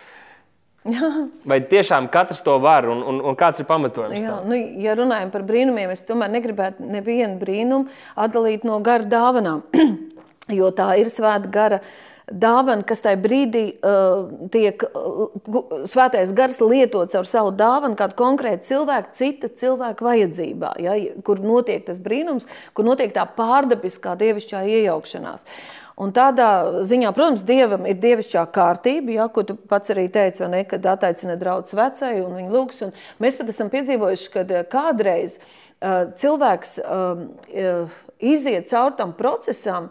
Vai tiešām katrs to var un, un, un kāds ir pamatojums? Jā, nu, ja runājam par brīnumiem, es tomēr negribētu nevienu brīnumu atdalīt no gara dāvanām, jo tā ir svēta gara dāvana, kas tajā brīdī uh, tiek uh, svētais gars lietots ar savu dāvanu kādu konkrētu cilvēku, cita cilvēka vajadzībā, ja, kur notiek tas brīnums, kur notiek tā pārdabiskā dievišķā iejaukšanās. Un tādā ziņā, protams, dievam ir dievišķā kārtība, ja, ko tu pats arī teici, ne, kad attaicina draudz vecai un viņa lūgs. Un mēs pat esam piedzīvojuši, ka eh, kādreiz uh, cilvēks uh, iziet caur tam procesam,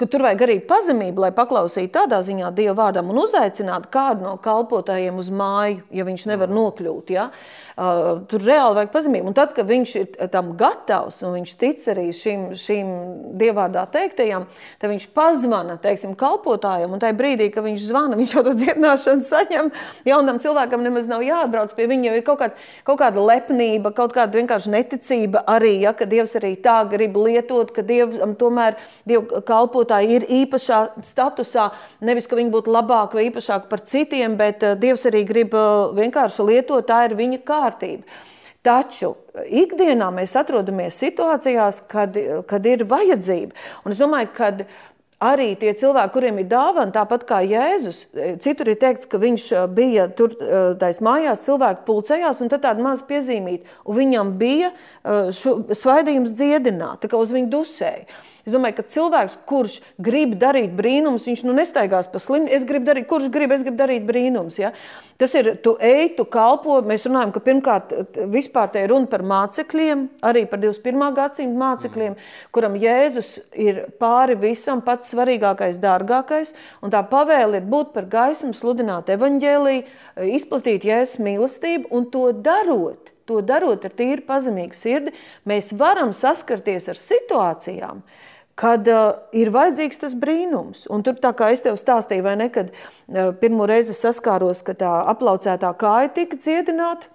ka tur vajag arī pazemību, lai paklausītu tādā ziņā Dieva vārdam un uzaicinātu kādu no kalpotājiem uz māju, ja viņš nevar nokļūt. Ja? Uh, tur reāli vajag pazemību. Un tad, kad viņš ir tam gatavs un viņš tic arī šīm, šīm dievvvārdā teiktajām, tad viņš pazvana teiksim, kalpotājiem. Un tajā brīdī, kad viņš zvana, viņš jau to dziedināšanu saņem. Jaunam cilvēkam nemaz nav jāatbrauc pie viņa, jau ir kaut, kāds, kaut kāda lepnība, kaut kāda vienkārši neticība arī, ja, ka Dievs arī tā grib lietot, ka Dievam tomēr Dievu kalpot kalpotāji ir īpašā statusā. Nevis, ka viņi būtu labāki vai īpašāki par citiem, bet eh, Dievs arī grib eh, vienkārši lietot, tā ir viņa kārtība. Taču ikdienā mēs atrodamies situācijās, kad, kad ir vajadzība. Un es domāju, ka arī tie cilvēki, kuriem ir dāvana, tāpat kā Jēzus, citur ir teikts, ka viņš bija tur tais mājās, cilvēki pulcējās, un tad tāda maza piezīmīta, un viņam bija svaidījums dziedināt, tā kā uz viņu dusēja. Es domāju, ka cilvēks, kurš grib darīt brīnumus, viņš nu nestaigās pa slimu. Es gribu darīt, kurš grib, es gribu darīt brīnumus. Ja? Tas ir, tu ej, tu kalpo. Mēs runājam, ka pirmkārt vispār te ir runa par mācekļiem, arī par 21. gadsimta mācekļiem, kuram Jēzus ir pāri visam pats svarīgākais, dārgākais. Un tā pavēle ir būt par gaismu, sludināt evaņģēlīju, izplatīt Jēzus mīlestību un to darot. To darot ar tīru pazemīgu sirdi, mēs varam saskarties ar situācijām, kad uh, ir vajadzīgs tas brīnums. Un tur, kā es tev stāstīju, vai ne, kad uh, pirmo reizi saskāros, ka tā aplaucētā kāja tika dziedināta,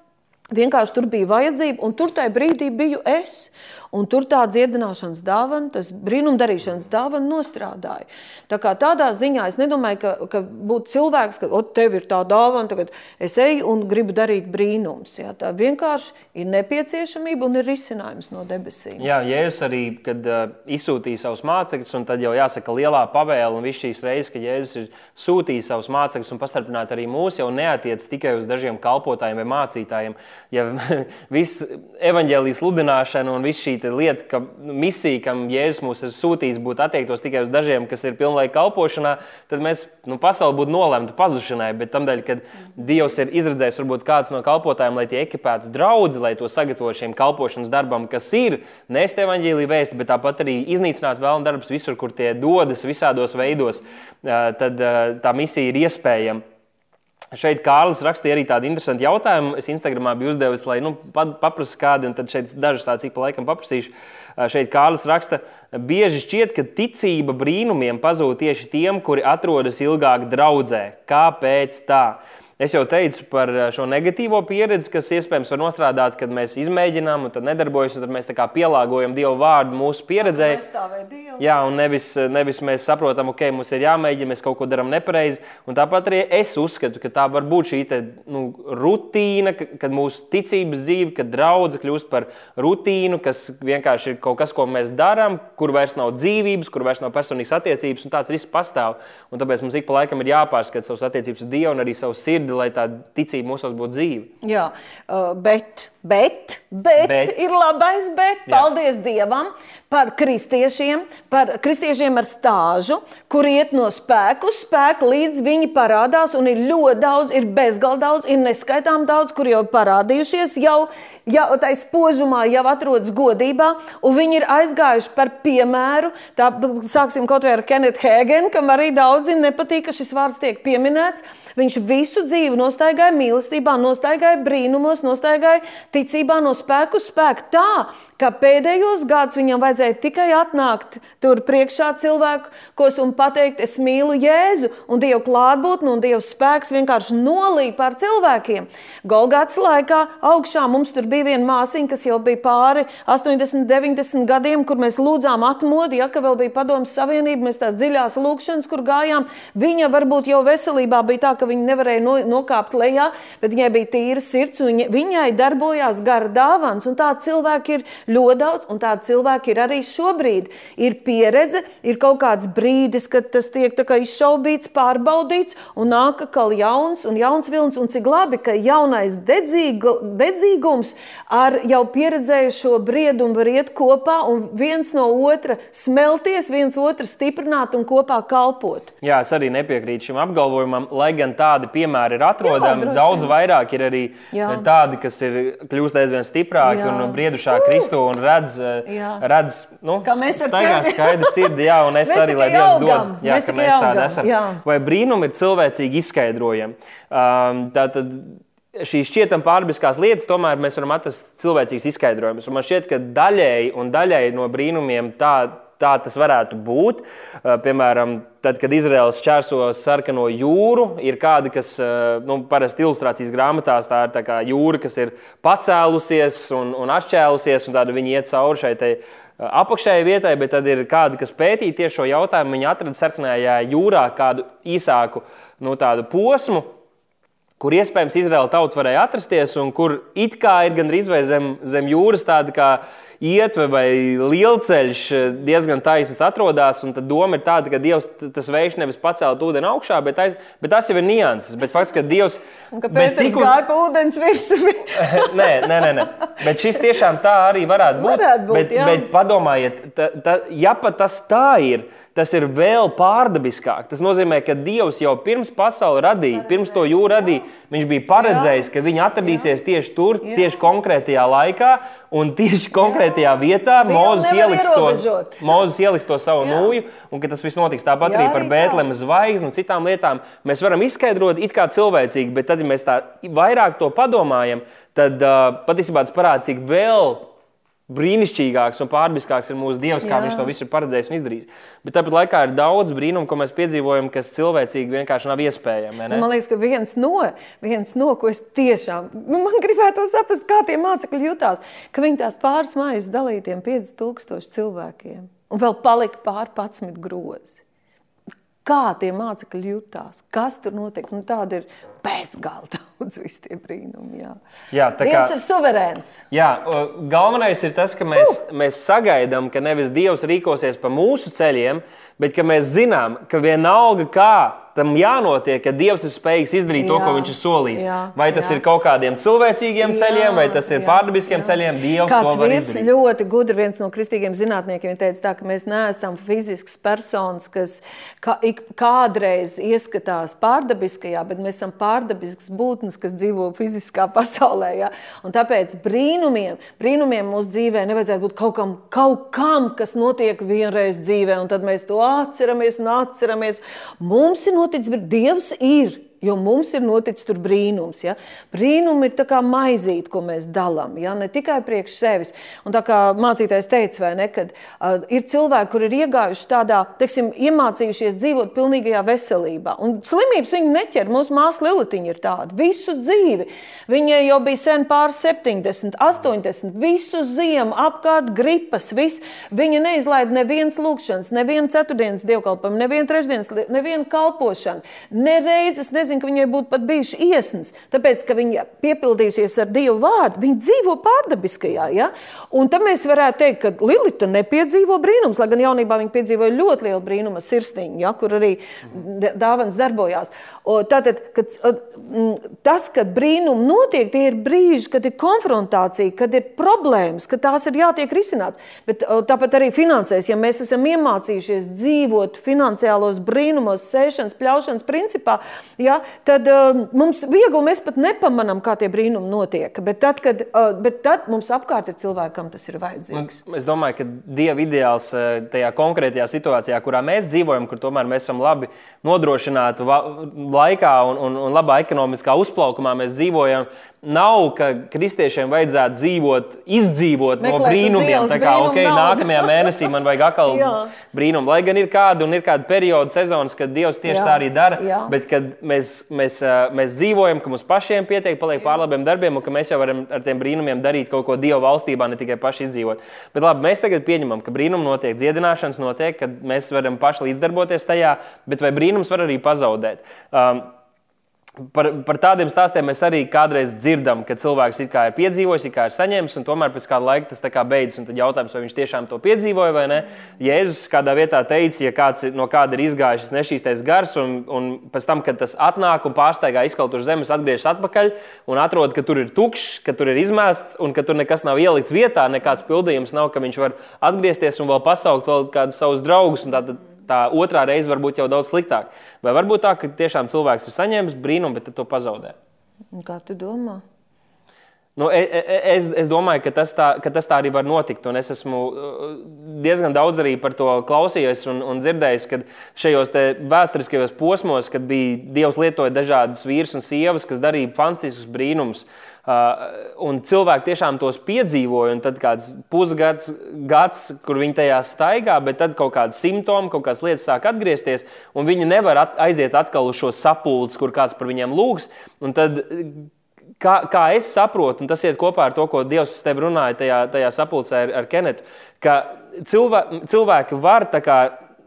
vienkārši tur bija vajadzība, un tur tajā brīdī biju es. Un tur tā dziedināšanas dāvana, tas brīnumdarīšanas dāvana nostrādāja. Tā kā tādā ziņā es nedomāju, ka, ka būtu cilvēks, ka tev ir tā dāvana, tagad es eju un gribu darīt brīnums. Jā, tā vienkārši ir nepieciešamība un ir risinājums no debesīm. Jā, Jēzus arī, kad uh, izsūtīja savus mācekļus, un tad jau jāsaka lielā pavēle, un viss šīs reizes, ka Jēzus ir sūtījis savus mācekļus un pastarpināt arī mūs, jau neatiec tikai uz dažiem kalpotājiem vai mācītājiem. Ja viss evaņģēlijas sludināšana un viss šī lieta, ka misija, kam Jēzus mūs ir sūtījis, būtu attiektos tikai uz dažiem, kas ir pilnlaika kalpošanā, tad mēs, nu, pasaule būtu nolemta pazušanai. Bet tamdēļ, kad Dievs ir izredzējis varbūt kāds no kalpotājiem, lai tie ekipētu draugu, lai to sagatavotu šiem kalpošanas darbam, kas ir nest evaņģēlīju vēsti, bet tāpat arī iznīcināt vēlnu darbus visur, kur tie dodas visādos veidos, tad tā misija ir iespējama. Šeit Kārlis rakstīja arī tādu interesantu jautājumu. Es Instagramā biju uzdevis, lai nu, paprastu kādu, un tad šeit dažas tādas ik pa laikam paprasīšu. Šeit Kārlis raksta, bieži šķiet, ka ticība brīnumiem pazūd tieši tiem, kuri atrodas ilgāk draudzē. Kāpēc tā? Es jau teicu par eh, šo negatīvo pieredzi, kas iespējams var nostrādāt, kad mēs izmēģinām, un tad nedarbojas, un tad mēs pielāgojam Dievu vārdu mūsu pieredzē. Jā, un nevis, nevis mēs saprotam, ok, mums ir jāmēģina, mēs kaut ko darām nepareizi. Un tāpat arī es uzskatu, ka tā var būt šī te, nu, rutīna, kad mūsu ticības dzīve, kad draudzene kļūst par rutīnu, kas vienkārši ir kaut kas, ko mēs darām, kur vairs nav dzīvības, kur vairs nav personīgas attiecības, un tāds risks pastāv. Un tāpēc mums ik pa laikam ir jāpārskata savas attiecības ar Dievu un arī savu sirdi sirdi, lai tā ticība mūsos būtu dzīva. Jā, uh, bet, bet, bet, bet ir labais, bet paldies Jā. Dievam par kristiešiem, par kristiešiem ar stāžu, kur iet no spēku uz spēku, līdz viņi parādās. Un ir ļoti daudz, ir bezgalīgi daudz, ir neskaitām daudz, kur jau parādījušies, jau, jau tādā spožumā, jau atrodas godībā, un viņi ir aizgājuši par piemēru. Tā, sāksim kaut vai ar Kenetu Hēgenu, kam arī daudziem nepatīk, ka šis vārds tiek pieminēts. Viņš visu dzīvi, nostaigāja mīlestībā, nostaigāja brīnumos, nostaigāja ticībā, no spēku uz spēku. Tā, ka pēdējos gados viņam vajadzēja tikai atnākt tur priekšā cilvēkos un pateikt, es mīlu Jēzu, un Dieva klātbūtne un Dieva spēks vienkārši nolīja pār cilvēkiem. Golgāts laikā augšā mums tur bija viena māsiņa, kas jau bija pāri 80, 90 gadiem, kur mēs lūdzām atmodi, ja ka vēl bija padomus savienība, mēs tās dziļās lūkšanas, kur gājām. Viņa varbūt jau veselībā bija tā, ka viņa nevarēja no, nokāpt lejā, bet viņai bija tīra sirds, un viņa, viņai darbojās gara dāvāns. Tādi cilvēki ir ļoti daudz, un tādi cilvēki ir arī šobrīd. Ir pieredze, ir kaut kāds brīdis, kad tas tiek izšaubīts, pārbaudīts, un nāk atkal jauns un jauns vilnis. Un cik labi, ka jaunais dedzīgu, dedzīgums ar jau pieredzējušo briedumu var iet kopā un viens no otra smelties, viens otru stiprināt un kopā kalpot. Jā, es arī nepiekrītu šim apgalvojumam, lai gan tādi piemēri ir atrodami. Jā, daudz vairāk ir arī jā. tādi, kas ir kļūst aizvien stiprāki jā. un briedušāk Kristu un redz, jā. redz nu, staigā skaidru sirdi, jā, un es mēs arī, lai Dievs dod, jā, mēs ka mēs tādi esam. Jā. Vai brīnumi ir cilvēcīgi izskaidrojami? Um, tātad, šīs šķietam pārbiskās lietas, tomēr mēs varam atrast cilvēcīgas izskaidrojumus. Man šķiet, ka daļēji un daļēji no brīnumiem tā, tā tas varētu būt. Piemēram, tad, kad Izraels čērso sarkano jūru, ir kādi, kas nu, parasti ilustrācijas grāmatās tā ir tā kā jūra, kas ir pacēlusies un, un atšķēlusies, un tāda viņi iet cauri šai te apakšējai vietai, bet tad ir kādi, kas pētīja tieši šo jautājumu. Viņi atrada sarkanajā jūrā kādu īsāku nu, posmu, kur iespējams Izraēla tauta varēja atrasties, un kur it kā ir gandrīz vai zem, zem jūras tāda kā ietve vai lielceļš diezgan taisns atrodas. Tad doma ir tāda, ka Dievs tas vējš nevis pacelt ūdeni augšā, bet, aiz, bet tas jau ir nianses. Bet fakts, ka Dievs. Kāpēc tikko- gāja pa ūdens virsmu? nē, nē, nē, nē. Bet šis tiešām tā arī varētu būt. Varētu būt, bet, jā. bet padomājiet, ta, ta, ja pat tas tā ir, tas ir vēl pārdabiskāk. Tas nozīmē, ka Dievs jau pirms pasaules radīja, pirms to jūru radīja, viņš bija paredzējis, ka viņi atradīsies tieši tur, Jā. tieši konkrētajā laikā un tieši konkrētajā vietā. Dievu Mozus ieliks, to. Mozus ieliks to savu Jā. nūju, un ka tas viss notiks tāpat arī par. Bēntlēmas zvaigzni un citām lietām. Mēs varam izskaidrot it kā cilvēcīgi, bet tad, ja mēs tā vairāk to padomājam, tad uh, patiesībā tas parāda, cik vēl brīnišķīgāks un pārbiskāks ir mūsu Dievs, kā Jā. Viņš to visu ir paredzējis un izdarījis. Bet tāpat laikā ir daudz brīnumu, ko mēs piedzīvojam, kas cilvēcīgi vienkārši nav iespējami. Nu, man liekas, ka viens no, viens no ko es tiešām nu, man gribētu saprast, kā tie mācekļi jutās, ka viņi tās pāris maizes dalīja tiem 5000 cilvēkiem un vēl palika pār 11 grozi. Kā tie mācekļi jutās? Kas tur notiek? Nu, tāda ir bezgalīgi daudz visi tie brīnumi. Jā, Jā, tā kā- Dievs ir suverēns. Jā, galvenais ir tas, ka mēs, uh! mēs sagaidām, ka nevis Dievs rīkosies pa mūsu ceļiem, bet ka mēs zinām, ka vienalga kā tam jānotiek, ka Dievs ir spējīgs izdarīt to, ko Jā, Viņš ir solījis. jā, vai tas jā. ir kaut kādiem cilvēcīgiem Jā, ceļiem, vai tas ir jā, pārdabiskiem jā. ceļiem, Dievs Kāds to var izdarīt. ļoti gudri, viens no kristīgiem zinātniekiem, teica, tā, ka mēs neesam fizisks personas, kas kā, kādreiz ieskatās pārdabiskajā, bet mēs esam pārdabisks būtnes, kas dzīvo fiziskā pasaulē. Ja? Un tāpēc brīnumiem, brīnumiem mūsu dzīvē nevajadzētu būt kaut kam, kaut kam, kas notiek vienreiz dzīvē, un tad mēs to atceramies un atceramies. Mums ir noticis, bet Dievs ir. Jo mums ir noticis tur brīnums. Ja? Brīnumi ir tā kā maizīt, ko mēs dalām, ja? ne tikai priekš sevis. Un tā kā mācītājs teica, vai ne, kad uh, ir cilvēki, kur ir iegājuši tādā, teiksim, iemācījušies dzīvot pilnīgajā veselībā. Un slimības viņu neķer. Mūsu māsa Lilitiņa ir tāda visu dzīvi. Viņai jau bija sen pār 70, 80, visu ziemu apkārt gripas, viss. Viņa neizlaida nevienas lūkšanas, nevienu ceturtdienas dievkalpojumu, nevienu trešdienas, nevienu kalpošanu. Nereizes nezinu, ka viņai būtu pat bijuši iesnas, tāpēc, ka viņa piepildījusies ar Dievu vārdu, viņa dzīvo pārdabiskajā. Ja? Un tad mēs varētu teikt, ka Lilita nepiedzīvo brīnums, lai gan jaunībā viņa piedzīvoja ļoti lielu brīnumu sirsniņu, ja? kur arī dāvans darbojās. O, Tātad, kad, tas, kad brīnumi notiek, tie ir brīži, kad ir konfrontācija, kad ir problēmas, kad tās ir jātiek risināts. Bet o, tāpat arī finansēs, ja mēs esam iemācījušies dzīvot finansiālos brīnumos, sēšanas, pļaušanas principā, ja, tad uh, mums viegli mēs pat nepamanām, kā tie brīnumi notiek. Bet tad, kad, uh, bet tad mums apkārt ir cilvēki, kam tas ir vajadzīgs. Un Es domāju, ka Dieva ideāls eh, tajā konkrētajā situācijā, kurā mēs dzīvojam, kur tomēr mēs esam labi nodrošināti laikā un, un, un labā ekonomiskā uzplaukumā, mēs dzīvojam. Nav, ka kristiešiem vajadzētu dzīvot, izdzīvot Meklēt no brīnumiem. Tā kā brīnumu okay, naudu. nākamajā mēnesī man vajag atkal Jā. brīnumu. Lai gan ir kāda un ir kāda perioda sezonas, kad Dievs tieši Jā, tā arī dara. jā. Bet kad mēs, mēs, mēs dzīvojam, ka mums pašiem pietiek, paliek pār labiem darbiem, un ka mēs jau varam ar tiem brīnumiem darīt kaut ko Dieva valstībā, ne tikai paši izdzīvot. Bet labi, mēs tagad pieņemam, ka brīnumi notiek, dziedināšanas notiek, kad mēs varam paši līdzdarboties tajā, bet vai brīnums var arī pazaudēt? Um, Par, par tādiem stāstiem mēs arī kādreiz dzirdam, ka cilvēks ir piedzīvojis, ir saņēmis, un tomēr pēc kāda laika tas kā beidzas. Tad jautājums, vai viņš tiešām to piedzīvoja vai nē. Jēzus kādā vietā teica, ja kāds no kāda ir izgājis nešķīstais gars, un, un pēc tam, kad tas atnāk un pārsteigā izkaut uz zemes, atgriežas atpakaļ un atrod, ka tur ir tukšs, ka tur ir izmests un ka tur nekas nav ielikts vietā, nekāds pildījums nav, ka viņš var atgriezties un vēl pasaukt vēl kādus savus draugus. tātad tā otrā reize var būt jau daudz sliktāk. Vai varbūt tā, ka tiešām cilvēks ir saņēmis brīnumu, bet to pazaudē? Kā tu domā? Nu, e- e- es, es domāju, ka tas, tā, ka tas tā arī var notikt. Un es esmu uh, diezgan daudz arī par to klausījies un, un dzirdējis, ka šajos vēsturiskajos posmos, kad bija Dievs lietoja dažādus vīrus un sievas, kas darīja fantastiskus brīnumus. Uh, un cilvēki tiešām tos piedzīvoja. Tad kāds pusgads, gads, kur viņi tajā staigā, bet tad kaut kāda simptoma, kaut kādas lietas sāk atgriezties, un viņi nevar at aiziet atkal uz šo sapulci, kur kāds par viņiem lūgs. Tad kā, kā es saprotu, un tas iet kopā ar to, ko Dievs tev runāja tajā, tajā sapulcē ar, ar Kenetu, ka cilvē, cilvēki var kā,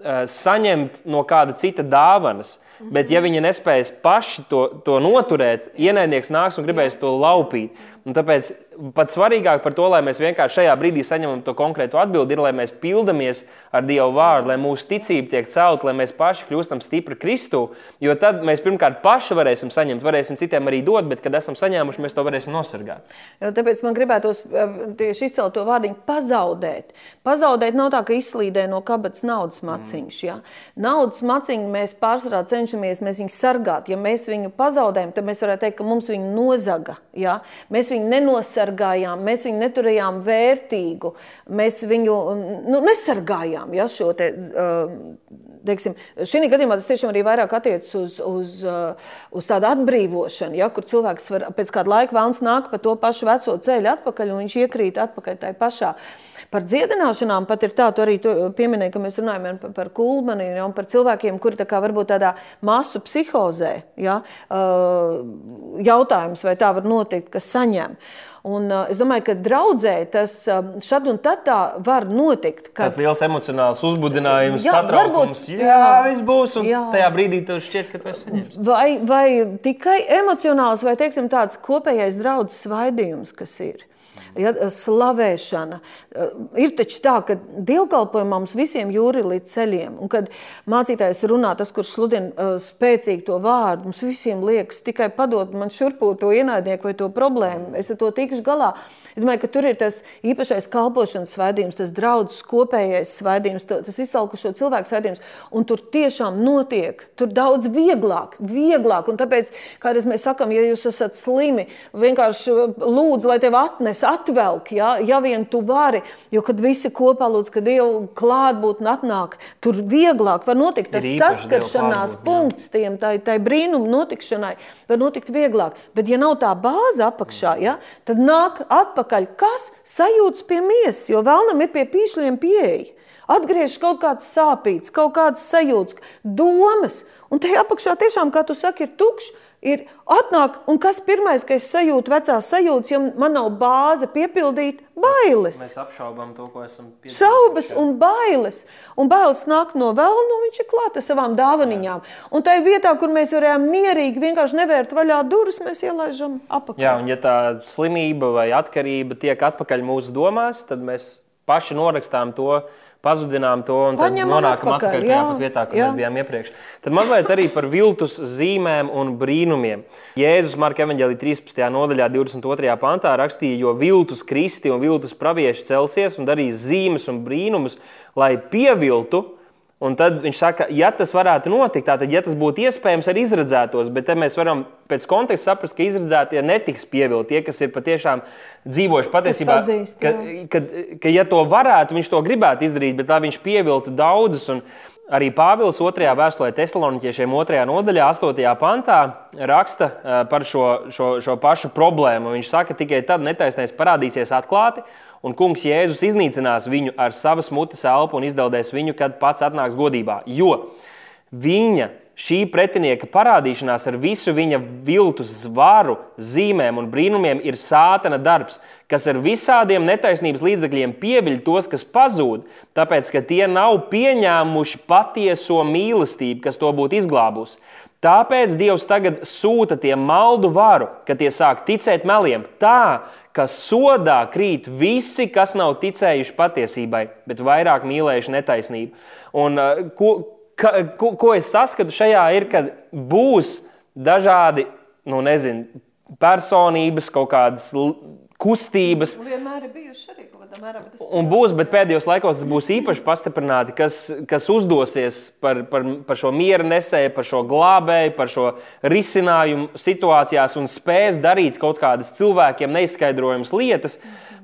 eh, saņemt no kāda cita dāvanas. Bet, ja viņi nespēs paši to, to noturēt, ienaidnieks nāks un gribēs to laupīt. Un tāpēc pats svarīgāk par to, lai mēs vienkārši šajā brīdī saņemam to konkrētu atbildi, ir, lai mēs pildamies ar Dieva vārdu, lai mūsu ticība tiek celta, lai mēs paši kļūstam stipri Kristū. Jo tad mēs pirmkārt paši varēsim saņemt, varēsim citiem arī dot, bet kad esam saņēmuši, mēs to varēsim nosargāt. Jo, tāpēc man gribētos eh, tieši izcelt to vārdiņu pazaudēt. Pazaudēt nav tā, ka izslīdē no kabatas naudas maciņš. Ja? Naudas maciņu mēs pārsvarā cenšamies mēs viņu sargāt. Ja mēs viņu pazaudējam, tad mēs varētu teikt, ka mums viņu nozaga. Ja? Mēs viņu nenosargājām, mēs viņu neturējām vērtīgu, mēs viņu nu, nesargājām ja, šo te, uh, teiksim, šī gadījumā tas tiešām arī vairāk attiecas uz, uz, uh, uz tādu atbrīvošanu, ja, kur cilvēks var pēc kāda laika vēlams nāk pa to pašu veco ceļu atpakaļ un viņš iekrīt atpakaļ tajā pašā. Par dziedināšanām pat ir tā, tu arī pieminēji, ka mēs runājam par, ja, un par cilvēkiem, kuri tā kā varbūt tādā masu psihozē, ja, uh, jautājums, vai tā var notikt, kas saņem. Un, uh, es domāju, ka draudzē tas um, šad un tad tā var notikt. Kad... Tas liels emocionāls uzbudinājums, jā, satraukums, varbūt, jā, jā, viss būs, un jā. tajā brīdī tev šķiet, ka tu esi saņemts. Vai, vai tikai emocionāls, vai teiksim, tāds kopējais draudzes svaidījums, kas ir ja, slavēšana. Eh, ir taču tā, ka dievkalpojumā mums visiem jūri līdz ceļiem. Un, kad mācītājs runā, tas, kurš sludina uh, spēcīgi to vārdu, mums visiem liekas, tikai padod man šurpu to ienaidnieku vai to problēmu. Es ar to tikšu galā. Es domāju, ka tur ir tas īpašais kalpošanas svētījums, tas draudzes kopējais svētījums, tas izsalkušo cilvēku svētījums. Un tur tiešām notiek, tur daudz vieglāk, vieglāk. Un tāpēc, kādreiz mēs sakam, ja jūs esat slimi, vienkārši lūdzu, lai tev atnes, atvelk, ja, ja vien tu vari, jo kad visi kopā lūdz, kad Dievu klātbūtne atnāk, tur vieglāk var notikt tas saskaršanās punkts tiem, tai, tai brīnumu notikšanai, var notikt vieglāk. Bet ja nav tā bāze apakšā, ja, tad nāk atpakaļ, kas sajūtas pie miesas, jo vēlnam ir pie pīšļiem pieeja. Atgriežas kaut kāds sāpīgs, kaut kāds sajūts, domas, un te apakšā tiešām, kā tu saki, ir tukšs, ir atnāk, un kas pirmais, ka es sajūtu vecās sajūtas, jo man nav bāze piepildīt bailes. Mēs apšaubām to, ko esam piedzīvojuši. Šaubas un bailes. Un bailes nāk no vēlna, un viņš ir klāt ar savām dāvaniņām. Jā. Un tajā vietā, kur mēs varējām mierīgi vienkārši nevērt vaļā durvis, mēs ielaižam apakaļ. Jā, un ja tā slimība vai atkarība tiek atpakaļ mūsu domās, tad mēs paši norakstām to, pazudinām to un tad Paņemam nonākam atpakaļ, atpakaļ tajā pat vietā, kur jā. mēs bijām iepriekš. Tad mazliet arī par viltus zīmēm un brīnumiem. Jēzus Marka evanģēlī 13. nodaļā, 22. pantā rakstīja, jo viltus kristi un viltus pravieši celsies un darīs zīmes un brīnumus, lai pieviltu Un tad viņš saka, ja tas varētu notikt, tad, ja tas būtu iespējams, arī izredzētos, bet mēs varam pēc konteksta saprast, ka izredzētie netiks pievilti. Tie, kas ir patiešām dzīvojuši patiesībā, pazīst, ka, ka, ka, ja to varētu, viņš to gribētu izdarīt, bet tā viņš pieviltu daudzus. Un, Arī Pāvils 2. vēstulē Thessaloniķiešiem 2. nodaļā, 8. pantā raksta par šo, šo, šo pašu problēmu. Viņš saka, ka tikai tad netaisnēs parādīsies atklāti, un kungs Jēzus iznīcinās viņu ar savas mutes elpu un izdeldēs viņu, kad pats atnāks godībā. Jo viņa šī pretinieka parādīšanās ar visu viņa viltus varu, zīmēm un brīnumiem ir sātana darbs, kas ar visādiem netaisnības līdzekļiem pieviļ tos, kas pazūd, tāpēc ka tie nav pieņēmuši patieso mīlestību, kas to būtu izglābusi. Tāpēc Dievs tagad sūta tiem maldu varu, ka tie sāk ticēt meliem, tā ka sodā krīt visi, kas nav ticējuši patiesībai, bet vairāk mīlējuši netaisnību. Un, uh, ko, ka, ko, ko es saskatu šajā, ir, ka būs dažādi, nu, nezinu, personības, kaut kādas kustības. Vienmēr ir bijuši arī. Un būs, bet pēdējos laikos tas būs īpaši pastiprināti, kas, kas uzdosies par, par, par šo miera nesēju, par šo glābēju, par šo risinājumu situācijās un spēs darīt kaut kādas cilvēkiem neizskaidrojamas lietas.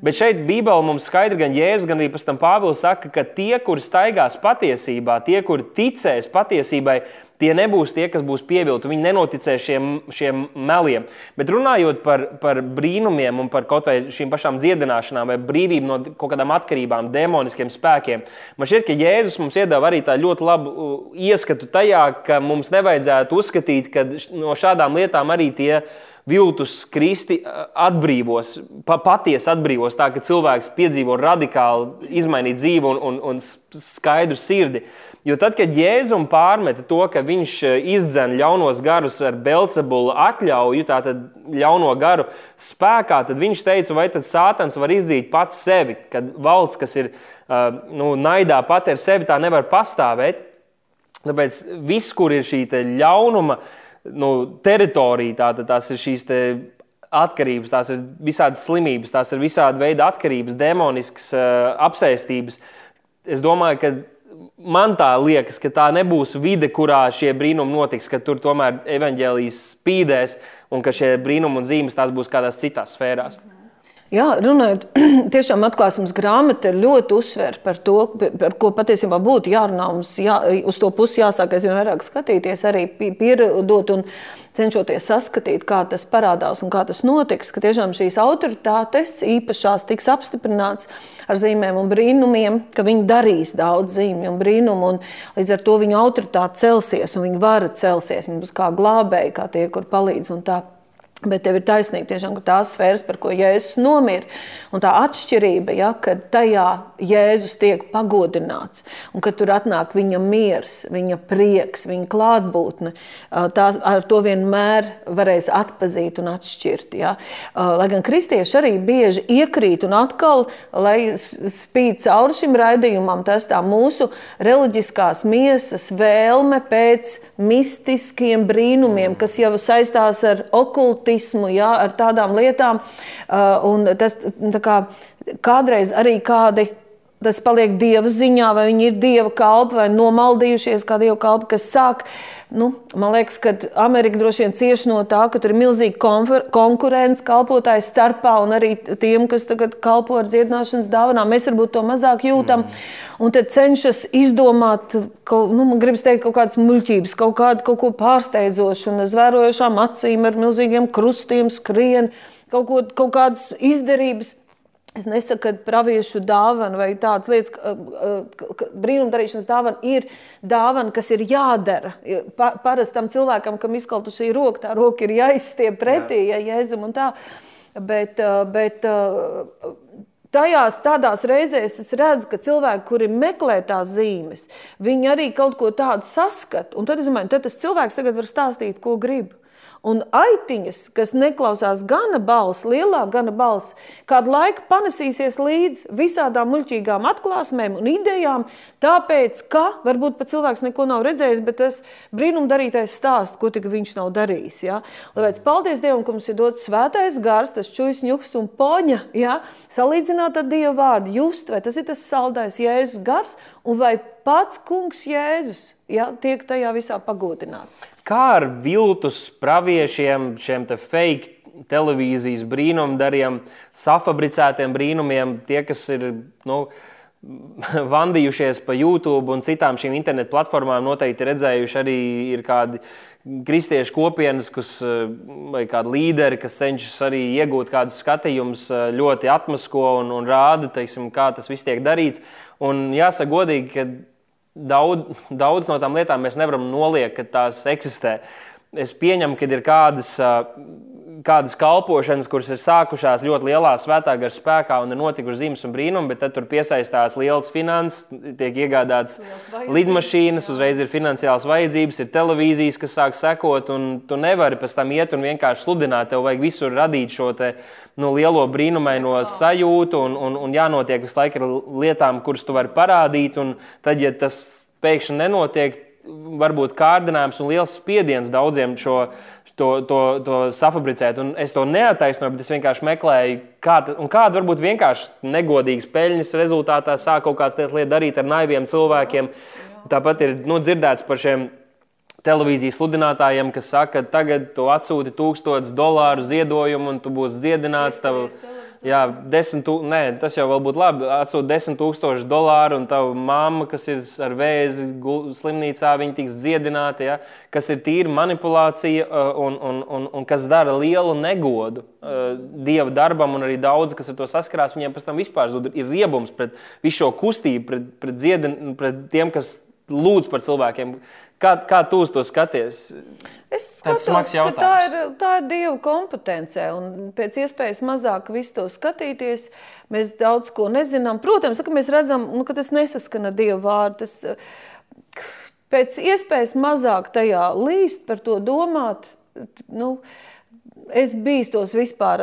Bet šeit Bībelē mums skaidri gan Jēzus, gan arī Pāvils saka, ka tie, kuri staigās patiesībā, tie, kuri ticēs patiesībai, Tie nebūs tie, kas būs pievilti. Viņi nenoticēs šiem, šiem meliem. Bet runājot par, par brīnumiem un par kaut vai šīm pašām dziedināšanām, vai brīvību no kaut kādām atkarībām, demoniskiem spēkiem, man šķiet, ka Jēzus mums iedāvā arī tādu ļoti labu ieskatu tajā, ka mums nevajadzētu uzskatīt, ka no šādām lietām arī tie viltus kristi atbrīvos, pa, patiesi atbrīvos, tā ka cilvēks piedzīvo radikāli izmainīt dzīvi un, un, un skaidru sirdi. Jo tad, kad Jēzum pārmeta to, ka viņš eh, izdzen ļaunos garus ar Belcebula atļauju, tātad ļauno garu spēkā, tad viņš teica, vai tad Sātans var izdzīt pats sevi, kad valsts, kas ir uh, nu, naidā pati ar sevi, tā nevar pastāvēt. Tāpēc viss, kur ir šī ļaunuma nu, teritorija, tā, tās ir šīs atkarības, tās ir visādas slimības, tās ir visādi veidi atkarības, demoniskas uh, apsēstības. Es domāju, ka man tā liekas, ka tā nebūs vide, kurā šie brīnumi notiks, ka tur tomēr evaņģēlijas spīdēs un ka šie brīnumi un zīmes tās būs kādās citās sfērās. Mm. Jā, runājot, tiešām atklāsmes grāmata ļoti uzsver par to, par ko patiesībā būtu jārunā. Mums jā, uz to pusi jāsāk aizvien vairāk skatīties, arī pierodot un cenšoties saskatīt, kā tas parādās un kā tas notiks. Ka tiešām šīs autoritātes īpašās tiks apstiprināts ar zīmēm un brīnumiem, ka viņi darīs daudz zīmju un brīnumu, un līdz ar to viņu autoritāte celsies un viņa vara celsies. Viņa būs kā glābēji, kā tie, kur palīdz un tā. Bet tev ir taisnība, tiešām, ka tās sfēras, par ko Jēzus nomira, un tā atšķirība, ja, ka tajā Jēzus tiek pagodināts, un ka tur atnāk viņa miers, viņa prieks, viņa klātbūtne, tās, ar to vienmēr varēs atpazīt un atšķirt. Ja. Lai gan kristieši arī bieži iekrīt un atkal, lai spīd cauri šim raidījumam, tas tā mūsu reliģiskās miesas vēlme pēc mistiskiem brīnumiem, kas jau saistās ar okultu okultismu, jā, ar tādām lietām. Uh, un tas kā, kādreiz arī kādi tas paliek dieva ziņā, vai viņi ir dieva kalpi, vai nomaldījušies kā dieva kalpi, kas sāk. Nu, man liekas, ka Amerika droši vien cieš no tā, ka tur ir milzīga konkurence kalpotāju starpā un arī tiem, kas tagad kalpo ar dziedināšanas dāvanām. Mēs varbūt to mazāk jūtam. Mm. Un tad cenšas izdomāt, kaut, nu, man gribas teikt, kaut kādas muļķības, kaut, kādu, kaut ko pārsteidzošu un zvērojošām acīm ar milzīgiem krustiem skrien, kaut, ko, kaut kādas izdarības Es nesaku, ka praviešu dāvana vai tādas lietas, ka brīnumdarīšanas dāvana ir dāvana, kas ir jādara. Pa, parastam cilvēkam, kam izkaltusi roka, tā roka ir jāizstiep pretī, Jā. ja jēzum un tā. Bet, bet tajās tādās reizēs es redzu, ka cilvēki, kuri meklē tās zīmes, viņi arī kaut ko tādu saskat. Un tad es domāju, tad tas cilvēks tagad var stāstīt, ko grib. Un aitiņas, kas neklausās gana balss, lielā gana balss, kādu laiku panesīsies līdz visādām muļķīgām atklāsmēm un idejām, tāpēc, ka varbūt pat cilvēks neko nav redzējis, bet tas brīnumdarītais stāst, ko tik viņš nav darījis. Ja? Tāpēc paldies Dievam, ka mums ir dots svētais gars, tas čujas, ņuks un poņa, ja? salīdzināt ar Dievu vārdu, just, vai tas ir tas saldais Jēzus gars, un vai pats kungs Jēzus ja, tiek tajā visā pagodināts. Kā ar viltus praviešiem, šiem te fake televīzijas brīnumdariem, safabricētiem brīnumiem, tie, kas ir nu, vandījušies pa YouTube un citām šīm internetu platformām, noteikti redzējuši arī ir kādi kristiešu kopienas, kas, vai kādi līderi, kas cenšas arī iegūt kādus skatījumus, ļoti atmasko un, un rāda, teiksim, kā tas viss tiek darīts. Un jāsaka godīgi, ka daudz, daudz no tām lietām mēs nevaram noliekt, ka tās eksistē. Es pieņemu, ka ir kādas, kādas kalpošanas, kuras ir sākušās ļoti lielā svētā gara spēkā un ir notikušas zīmes un brīnumi, bet tad tur piesaistās liels finanses, tiek iegādātas lidmašīnas, uzreiz ir finansiāls vajadzības, ir televīzijas, kas sāk sekot, un tu nevari pēc tam iet un vienkārši sludināt. Tev vajag visur radīt šo te, nu, lielo brīnumaino sajūtu, un, un, un jānotiek visu laiku ar lietām, kuras tu vari parādīt. Tad, ja tas pēkšņi nenotiek, varbūt kārdinājums un liels spiediens daudziem šo to, to, to safabricēt. Un es to neataisnoju, bet es vienkārši meklēju, kāda, kāda varbūt vienkārši negodīgas peļņas rezultātā sāk kaut kādas lietas darīt ar naiviem cilvēkiem. Tāpat ir nu, dzirdēts par šiem televīzijas sludinātājiem, kas saka, ka tagad tu atsūti tūkstotis dolāru ziedojumu un tu būsi dziedināts. Tavu, jā, desmit, tū, nē, tas jau būtu labi. Atsūti desmit tūkstoši dolāru un tava mamma, kas ir ar vēzi slimnīcā, viņa tiks dziedināta. Ja, kas ir tīra manipulācija un, un, un, un kas dara lielu negodu dieva darbam, un arī daudz, kas ar to saskarās, viņiem pēc tam vispār ir riebums pret visu šo kustību, pret, pret, dziedin, pret tiem, kas lūdz par cilvēkiem. Kā, kā tu uz to skaties? Es skatos, ka tā ir, tā ir Dieva kompetence. Pēc iespējas mazāk visu to skatīties, mēs daudz ko nezinām. Protams, ka mēs redzam, nu, ka tas nesaskan ar Dieva vārdu. Tas, pēc iespējas mazāk tajā līst, par to domāt. Nu, es bīstos vispār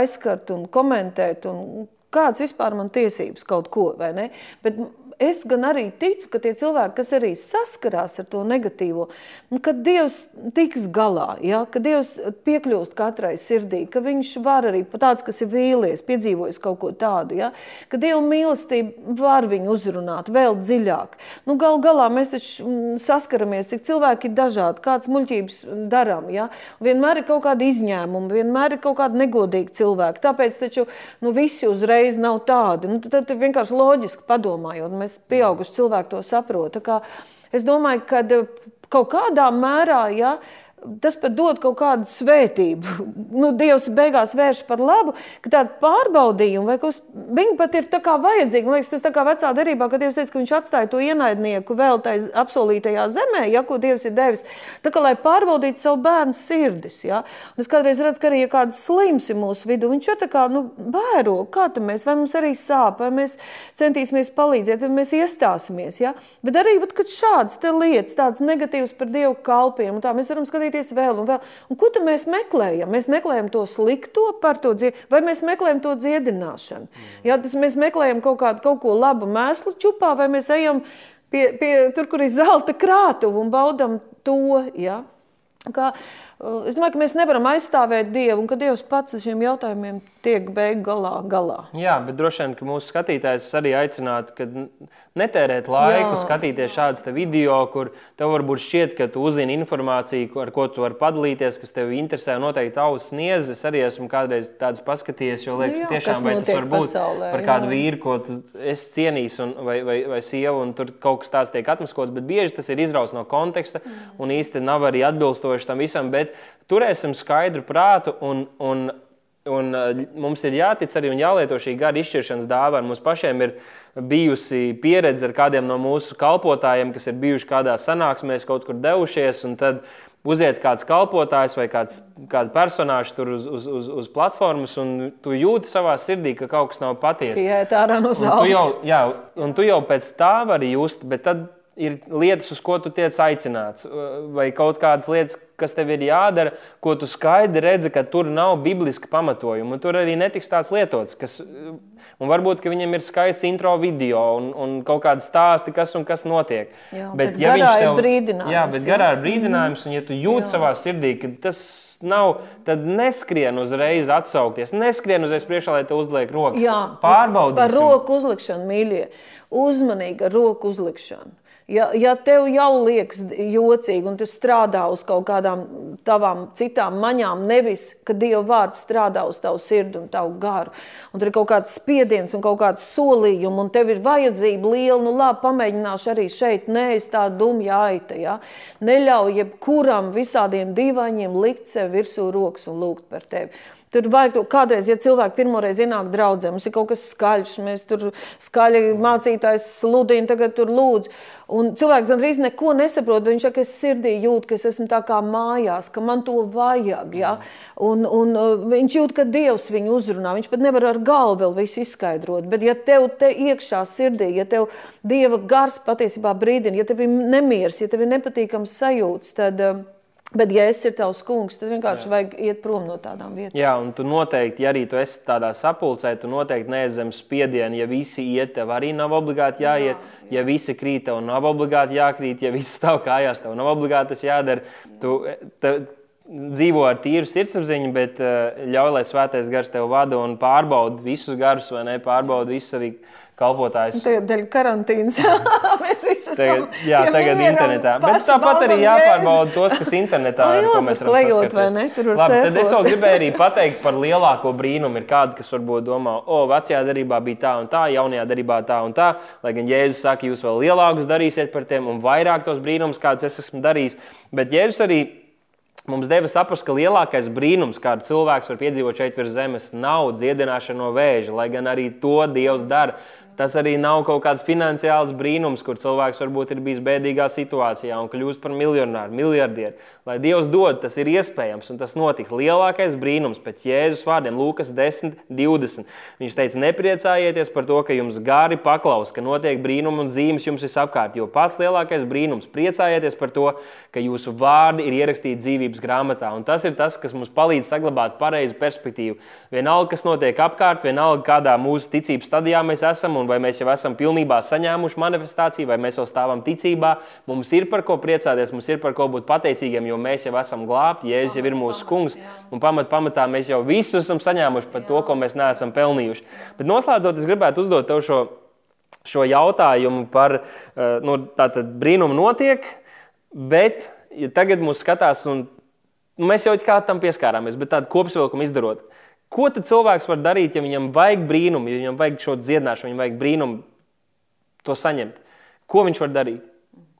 aizskart un komentēt, un kāds vispār man tiesības kaut ko, vai ne? Bet es gan arī ticu, ka tie cilvēki, kas arī saskarās ar to negatīvo, nu, ka Dievs tiks galā, ja? ka Dievs piekļūst katrai sirdī, ka viņš var arī tāds, kas ir vīlies, piedzīvojis kaut ko tādu, ja? ka Dieva mīlestība var viņu uzrunāt vēl dziļāk. Nu, gal galā mēs taču mm, saskaramies, cik cilvēki ir dažādi, kāds muļķības darām, ja? vienmēr ir kaut kādi izņēmumi, vienmēr ir kaut kādi negodīgi cilvēki, tāpēc taču nu, visi uzreiz nav tādi. Nu, tad, tad vienkārši loģiski padomājot, mēs pieauguši cilvēki to saprot. Es domāju, ka kaut kādā mērā, ja, tas pat dod kaut kādu svētību. Nu, Dievs beigās vērš par labu, ka tāda pārbaudījuma, vai kas, viņi pat ir tā kā vajadzīgi. Man liekas, tas tā kā vecā derībā, kad Dievs teica, ka viņš atstāja to ienaidnieku vēl tajā apsolītajā zemē, ja, ko Dievs ir devis, tā kā lai pārbaudītu savu bērnu sirdis. Ja. Un es kādreiz redzu, ka arī ja kāds slims ir mūsu vidū, viņš ir tā kā, nu, vēro, kā tam mēs, vai mums arī sāp, vai mēs centīsimies palīdzēt, vai mēs iestāsimies. Ja. Bet arī, vat, kad šādas lietas, tādas negatīvas par Dievu kalpiem, un tā mēs varam skatīties skatīties vēl un vēl. Un ko tad mēs meklējam? Mēs meklējam to slikto par to dziedināšanu, vai mēs meklējam to dziedināšanu? Mm. Jā, tas mēs meklējam kaut, kādu, kaut ko labu mēslu čupā, vai mēs ejam pie, pie tur, kur ir zelta krātuva un baudam to. Ja? Kā, es domāju, ka mēs nevaram aizstāvēt Dievu, un ka Dievs pats ar šiem jautājumiem tiek beigts galā, galā. Jā, bet droši vien, ka mūsu skatītājs arī aicinātu, netērēt laiku, jā. skatīties šādus video, kur tev varbūt šķiet, ka tu uzzini informāciju, ar ko tu vari padalīties, kas tev interesē. Noteikti tavs sniedz. Es arī esmu kādreiz tāds paskatījies, jo liekas, jā, tiešām vai tas var būt pasaulē, par kādu jā. vīru, ko tu esi cienījis, un, vai, vai, vai sievu, un tur kaut kas tāds tiek atmaskots. Bet bieži tas ir izrauts no konteksta, mm. un īsti nav arī atbilstoši tam visam. Bet turēsim skaidru prātu un, un Un, uh, mums ir jātic arī un jālieto šī gada izšķiršanas dāvana. Mums pašiem ir bijusi pieredze ar kādiem no mūsu kalpotājiem, kas ir bijuši kādā sanāksmēs, kaut kur devušies. Tad uziet kāds kalpotājs vai kāds, kāda personāža tur uz, uz, uz, uz platformas, un tu jūti savā sirdī, ka kaut kas nav patiesa. Jā, tā ir no savas. Tu jau, jā, un tu jau pēc tā vari just, bet tad ir lietas, uz ko tu tiec aicināts, vai kaut kādas lietas, kas tev ir jādara, ko tu skaidri redzi, ka tur nav bibliska pamatojuma. Tur arī netiks tāds lietots. Kas, un varbūt viņam ir skaists intro video un, un kaut kāda stāsti, kas un kas notiek. Jā, bet, bet ja viņš tev ir brīdinājums, jā, bet garā ir brīdinājums, un ja tu jūti savā sirdī, ka tas nav, tad neskrien uzreiz atsaukties. Neskrien uzreiz priekšā, lai te uzliek rokas. Jā, pārbaudīt. Par roku uzlikšanu, mīļie. Uzmanīgi ar roku uzlikšanu. Ja, ja tev jau liekas jocīgi, un tu strādā uz kaut kādām tavām citām maņām, nevis ka Dieva vārds strādā uz tavu sirdi un tavu garu, un tur ir kaut kāds spiediens un kaut kāds solījums, un tev ir vajadzība liela, nu labi, pamēģināšu arī šeit, nē, es tā dumja aita. Ja? Neļauj jebkuram visādiem dīvainiem likt sev virsū rokas un lūgt par tevi. Tur vajag to kādreiz, ja cilvēki pirmoreiz ienāk draudzē, mums ir kaut kas skaļš, mēs tur skaļi mācītājs sludina, tagad tur lūdz. Un cilvēks gandrīz neko nesaprot. Viņš saka, es sirdī jūtu, ka es esmu tā kā mājās, ka man to vajag. Ja? Un, un uh, viņš jūt, ka Dievs viņu uzrunā. Viņš pat nevar ar galvu vēl visu izskaidrot. Bet ja tev te iekšā sirdī, ja tev Dieva gars patiesībā brīdina, ja tev ir nemieris, ja tev ir nepatīkams sajūts, tad uh, Bet, ja es esmu tavs kungs, tad vienkārši Jā. vajag iet prom no tādām vietām. Jā, un tu noteikti, ja arī tu esi tādā sapulcē, tu noteikti neesi zem spiediena. Ja visi iet, tev arī nav obligāti jāiet. Jā, jā. Ja visi krīt, tev nav obligāti jākrīt. Ja viss stāv kājās, tev nav obligāti tas jādara. Tu, te, dzīvo ar tīru sirdsapziņu, bet eh, ļauj, lai svētais gars tev vada un pārbauda visus garus, vai ne? Pārbauda visus arī kalpotājus. Tagad dēļ karantīnas mēs visi esam. Jā, tagad internetā. Bet tāpat arī jāpārbauda tos, kas internetā ir, ko mēs lejot, vai ne? Tur var Labi, tad es vēl gribēju arī pateikt par lielāko brīnumu. Ir kādi, kas varbūt domā, o, vecajā darbā bija tā un tā, jaunajā darbā tā un tā. Lai gan Jēzus saka, jūs vēl lielākus darīsiet par tiem un vairāk tos brīnumus, kādus es esmu darījis. Bet Jēzus arī mums deva saprast, ka lielākais brīnums, kādu cilvēks var piedzīvot šeit virs zemes, nav dziedināšana no vēža, lai gan arī to Dievs dara. Tas arī nav kaut kāds finansiāls brīnums, kur cilvēks varbūt ir bijis bēdīgā situācijā un kļūst par miljonāru, miljardieru. Lai Dievs dod, tas ir iespējams un tas notiks. Lielākais brīnums pēc Jēzus vārdiem, Lūkas 10, 20. Viņš teica, nepriecājieties par to, ka jums gari paklaus, ka notiek brīnumi un zīmes jums visapkārt. Jo pats lielākais brīnums - priecājieties par to, ka jūsu vārdi ir ierakstīti dzīvības grāmatā. Un tas ir tas, kas mums palīdz saglabāt pareizu perspektīvu. Vienalga, kas notiek apkārt, vienalga, kādā mūsu ticības stadijā mēs esam un vai mēs jau esam pilnībā saņēmuši manifestāciju, vai mēs vēl stāvam ticībā. Mums ir par ko priecāties, mums ir par ko būt pateicīgiem, jo mēs jau esam glābti, Jēzus jau ir mūsu kungs. Un pamat, pamatā mēs jau visu esam saņēmuši par to, ko mēs neesam pelnījuši. Bet noslēdzot, es gribētu uzdot tev šo, šo jautājumu par nu, tātad brīnumu notiek, bet ja tagad mūs skatās un nu, mēs jau kā tam pieskārāmies, bet tādu kopsavilkumu izdarot. Ko tad cilvēks var darīt, ja viņam vajag brīnumu, ja viņam vajag šo dziedināšanu, viņam vajag brīnumu to saņemt? Ko viņš var darīt?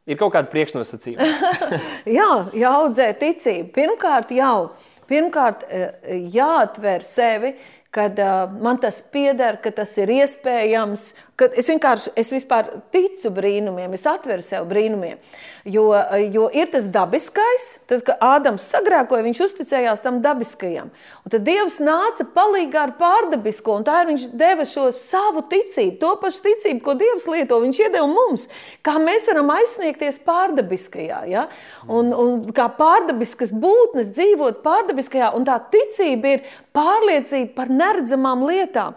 Ir kaut kāda priekšnosacījuma. jā, jāaudzē ticību. Pirmkārt, jau pirmkārt, jāatver sevi, kad uh, man tas pieder, ka tas ir iespējams, Kad es vienkārši es ticu brīnumiem, es atveru sev brīnumiem. Jo, jo ir tas dabiskais, tas, ka Ādams sagrēkoja, viņš uzticējās tam dabiskajam. Un tad Dievs nāca palīdzīgā ar pārdabisko, un tā ir viņš deva šo savu ticību, to pašu ticību, ko Dievs lieto. Viņš iedeva mums, kā mēs varam aizsniegties pārdabiskajā. Ja? Un, un kā pārdabiskas būtnes dzīvot pārdabiskajā, un tā ticība ir pārliecība par neredzamām lietām.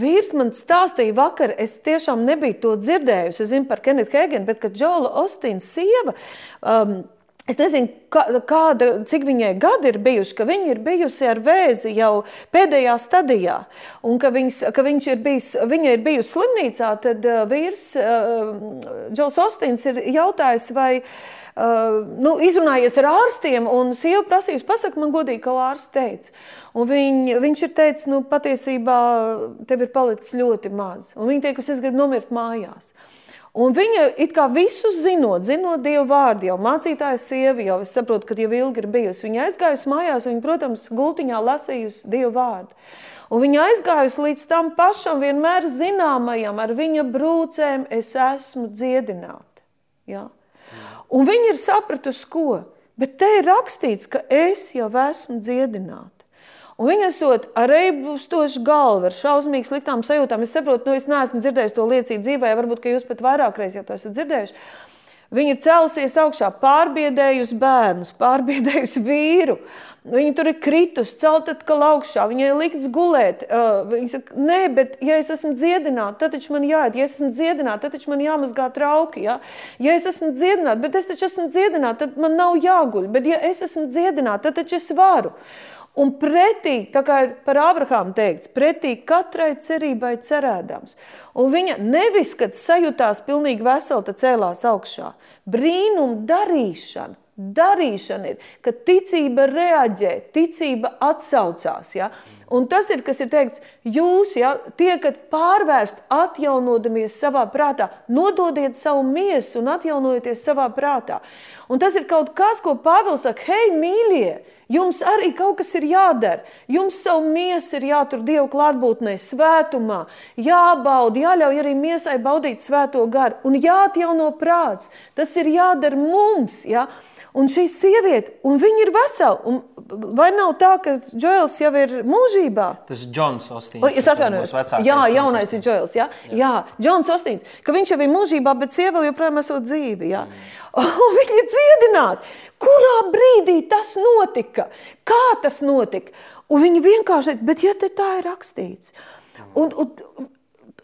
Vīrs man stāstīja vakar, es tiešām nebiju to dzirdējusi. Es zinu par Kenitu Hegenu, bet kad Džola Ostīna sieva. Um, Es nezinu, kāda, cik viņai gadi ir bijuši, ka viņa ir bijusi ar vēzi jau pēdējā stadijā. Un ka, viņas, ka ir bijis, viņa ir bijusi slimnīcā, tad uh, vīrs, uh, Džons Ostins, ir jautājis, vai uh, nu, izrunājies ar ārstiem, un sieva prasījusi, pasak man godīgi, ko ārsts teica. Un viņ, viņš ir teicis, nu, patiesībā tev ir palicis ļoti maz. Un viņa teica, es gribu nomirt mājās. Un viņa it kā visu zinot, zinot Dievu vārdu, jau mācītāja sieva, jau es saprotu, ka jau ilgi ir bijusi. Viņa aizgājusi mājās, viņa, protams, gultiņā lasījusi Dievu vārdu. Un viņa aizgājusi līdz tam pašam vienmēr zināmajam, ar viņa brūcēm es esmu dziedināta. Ja? Un viņa ir sapratusi, ko? Bet te ir rakstīts, ka es jau esmu dziedināta. Un viņa esot ar eibūstošu galvu, ar šausmīgi sliktām sajūtām. Es saprotu, nu, es neesmu dzirdējis to liecību dzīvē, varbūt, jūs pat vairāk reizes jau to esat dzirdējuši. Viņa ir celsies augšā, pārbiedējusi bērnus, pārbiedējusi vīru. Viņa tur ir kritusi, celt atkal augšā, viņai ir likts gulēt. Viņa saka, nē, bet ja es esmu dziedināta, tad taču man jāiet. Ja es esmu dziedināta, tad taču man jāmazgā trauki. Ja, ja es esmu dziedināta, bet es taču esmu dziedināta, tad man nav jāguļ. Bet ja es esmu dziedināta, tad taču es varu. Un pretī, tā kā ir par Abrahāmu teikts, pretī katrai cerībai cerēdams. Un viņa nevis, kad sajūtās pilnīgi vesela, tad cēlās augšā. Brīnum darīšana. Darīšana ir, ka ticība reaģē, ticība atsaucās. Ja? Un tas ir, kas ir teikts, jūs ja, tiekat pārvērst, atjaunodamies savā prātā, nododiet savu miesu un atjaunojieties savā prātā. Un tas ir kaut kas, ko Pāvils saka, hei, mīļie! Jums arī kaut kas ir jādara. Jums savu miesu ir jātur Dieva klātbūtnē, svētumā, jābauda, jāļauj arī miesai baudīt svēto garu un jāatjauno prāts. Tas ir jādara mums. Ja? Un šī sieviete, un viņa ir vesela. Un vai nav tā, ka Džoels jau ir mūžībā? Tas ir Džons Ostīns. Es atvainojos. Jā, jaunais ir Džoels. Jā, jā. jā Džons Ostīns. Ka viņš jau ir mūžībā, bet sieva joprojām esot dzīvi. Jā. Mm. Ir dziedināti. Kurā brīdī tas notika? Kā tas notika? Un viņi vienkārši, bet ja te tā ir rakstīts, un, un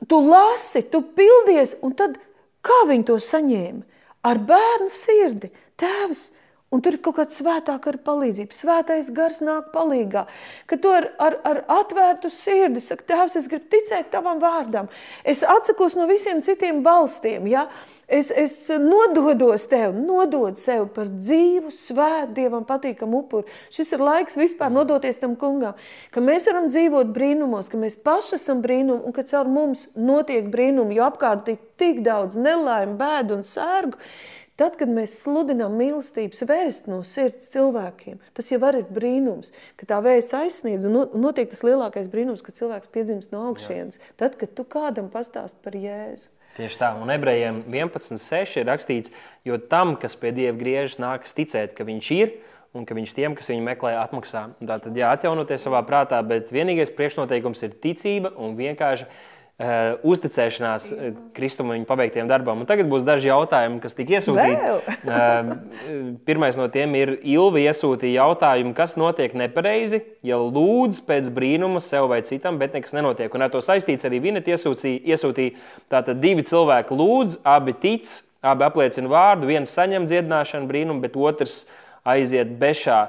tu lasi, tu pildies, un tad kā viņi to saņēma? Ar bērnu sirdi. Tēvs, Un tur ir kaut kāda svētāka ar palīdzību. Svētais gars nāk palīdzīgā. Kad tu ar, ar, ar atvērtu sirdi saki, Tēvs, es gribu ticēt tavam vārdam. Es atsakos no visiem citiem balstiem. Ja? Es, es nododos tev, nodod sev par dzīvu, svētu, dievam patīkamu upuri. Šis ir laiks vispār nodoties tam kungam. Ka mēs varam dzīvot brīnumos, ka mēs paši esam brīnumi un ka caur mums notiek brīnumi, jo apkārt ir tik daudz nelaimes, bēdu un sērgu Tad, kad mēs sludinām mīlestības vēstu no sirds cilvēkiem, tas jau ir brīnums, ka tā vēsts aizsniedz un notiek tas lielākais brīnums, ka cilvēks piedzimst no augšienes. Tad, kad tu kādam pastāst par Jēzu. Tieši tā, un ebrejiem 11.6 ir rakstīts, jo tam, kas pie Dieva griežas, nākas ticēt, ka Viņš ir un ka Viņš tiem, kas viņu meklē, atmaksā. Tātad, jā, atjaunoties savā prātā, bet vienīgais priekšnoteikums ir ticība un vienkārši Uh, uzticēšanās uh, Kristum un viņa paveiktiem darbam. Un tagad būs daži jautājumi, kas tika iesūtīti. uh, pirmais no tiem ir Ilva iesūtīja jautājumu, kas notiek nepareizi, ja lūdz pēc brīnuma sev vai citam, bet nekas nenotiek. Un ar to saistīts arī Vinet iesūtīja, iesūtīja tātad divi cilvēki lūdz, abi tic, abi apliecina vārdu, viens saņem dziedināšanu brīnumu, bet otrs aiziet bešā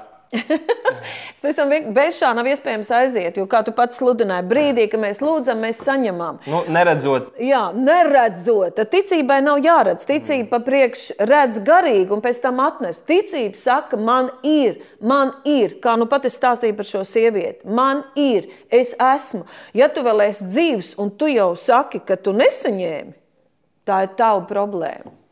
Pēc tam bez šā nav iespējams aiziet, jo, kā tu pats sludināji, brīdī, kad mēs lūdzam, mēs saņemam. Nu, neredzot. Jā, neredzot. Tad ticībai nav jāredz. Ticība pa priekš redz garīgi un pēc tam atnes. Ticība saka, man ir, man ir, kā nu pat es stāstīju par šo sievieti. Man ir, es esmu. Ja tu vēl esi dzīvs un tu jau saki, ka tu nesaņēmi, tā ir tava problēma.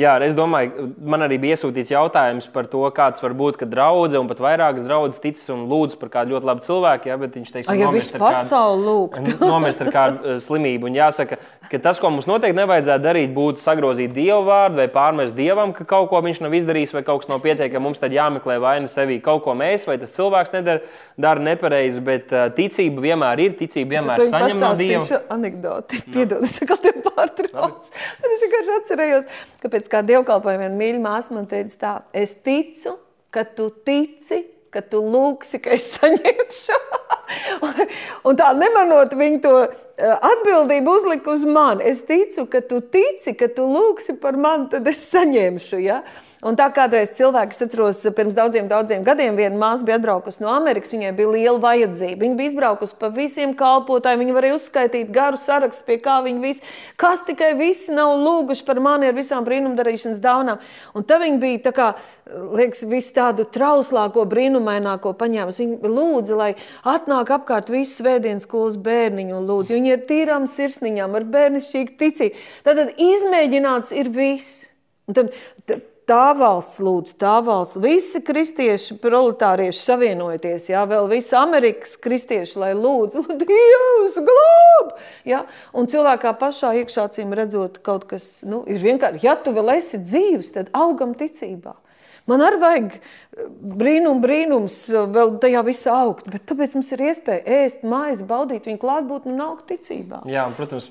Jā, es domāju, man arī bija iesūtīts jautājums par to, kāds var būt, ka draudzene un pat vairākas draudzes tic un lūdz par kādu ļoti labu cilvēku. Jā, bet viņš teiks, ka nomirst ar kādu, nomirst ar kādu uh, slimību. Un jāsaka, ka tas, ko mums noteikti nevajadzētu darīt, būtu sagrozīt dievu vārdu vai pārmest dievam, ka kaut ko viņš nav izdarījis vai kaut kas nav pietiekami. Mums tad jāmeklē vaina sevī. Kaut ko mēs vai tas cilvēks nedara, dara nepareizi, bet uh, ticība vienmēr ir, ticība vienmēr saņem no dieva. Anekdoti, piedod, es atkal te pārtraucu. Es vienkārši atcerējos, ka pēc kā dievkalpojuma viena mīļa māsa man teica tā, es ticu, ka tu tici, ka tu lūksi, ka es saņemšu. un tā nemanot viņu to eh, atbildību uzlika uz mani. Es ticu, ka tu tici, ka tu lūksi par mani, tad es saņemšu. Ja? Un tā kādreiz cilvēki, es atceros, pirms daudziem, daudziem gadiem, viena māsa bija atbraukusi no Amerikas, viņai bija liela vajadzība. Viņa bija izbraukusi pa visiem kalpotājiem, viņa varēja uzskaitīt garu sarakstu, pie kā viņi visi, kas tikai visi nav lūguši par mani ar visām brīnumdarīšanas dāvanām. Un tad viņa bija tā kā, liekas, visu tādu trauslāko, brīnumaināko paņēmusi. Viņa lūdza, lai atnāk apkārt visi svētdienas skolas bērniņu un lūdzu. Viņi ir tīrām sirsniņām, ar bērnišķīgu ticību. Tad izmēģināts ir viss. Un tad, tad tā valsts lūdz, tā valsts, visi kristieši, proletārieši savienojoties, jā, vēl visi Amerikas kristieši, lai lūdzu, Dievs, glāb! Jā, un cilvēkā pašā iekšā cīm redzot kaut kas, nu, ir vienkārši, ja tu vēl esi dzīvs, tad augam ticībā. Man arī vajag eh, brīnum, brīnums eh, vēl tajā visā augt, bet tāpēc mums ir iespēja ēst maizi, baudīt viņu klātbūtni un augt ticībā. Jā, un, protams,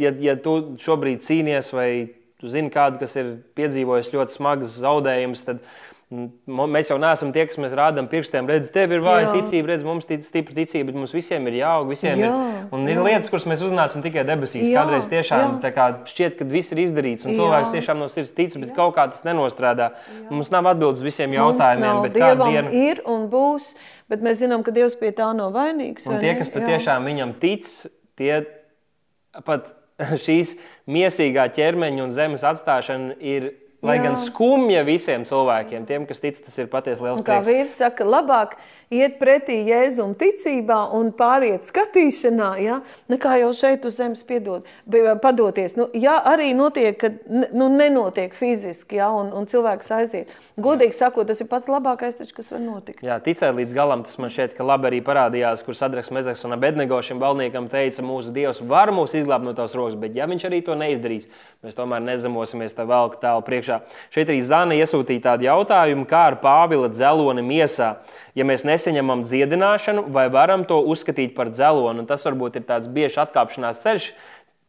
ja, ja tu šobrīd cīnies vai tu zini kādu, kas ir piedzīvojis ļoti smagas zaudējumus, tad mēs jau neesam tie, kas mēs rādām pirkstiem. Redz, tev ir vāja ticība, redz, mums ir stipra ticība, bet mums visiem ir jāaug. Visiem jā, ir, un jā. ir lietas, kuras mēs uzzināsim tikai debesīs. Jā, Kādreiz tiešām kā, šķiet, ka viss ir izdarīts, un jā. cilvēks tiešām no sirds tic, bet jā. kaut kā tas nenostrādā. Jā. Mums nav atbildes visiem jautājumiem. Bet Dievam diena... ir un būs, bet mēs zinām, ka Dievs pie tā nav vainīgs. Un tie, kas patiešām viņam tic, tie pat šīs miesīgā ķermeņa un zemes atstāšana ir Lai Jā. gan skumja visiem cilvēkiem, tiem, kas tic, tas ir patiesi liels prieks. Kā vīrs saka, labāk iet pretī Jēzum ticībā un pāriet skatīšanā, ja, nekā jau šeit uz zemes piedod, padoties. Nu, ja arī notiek, ka nu, nenotiek fiziski, ja, un, un cilvēks aiziet. Godīgi sakot, tas ir pats labākais, taču, kas var notikt. Jā, ticēt līdz galam, tas man šķiet, ka labi arī parādījās, kur Sadraks Mezeks un Abednego šim balniekam teica, mūsu Dievs var mūs izglābt no tavas rokas, bet ja viņš arī to neizdarīs, mēs tomēr nezemosimies tā vēl tālu priekšā priekšā. Šeit arī Zana iesūtīja tādu jautājumu, kā ar Pāvila dzeloni miesā. Ja mēs nesaņemam dziedināšanu, vai varam to uzskatīt par dzelonu? Un tas varbūt ir tāds bieži atkāpšanās ceļš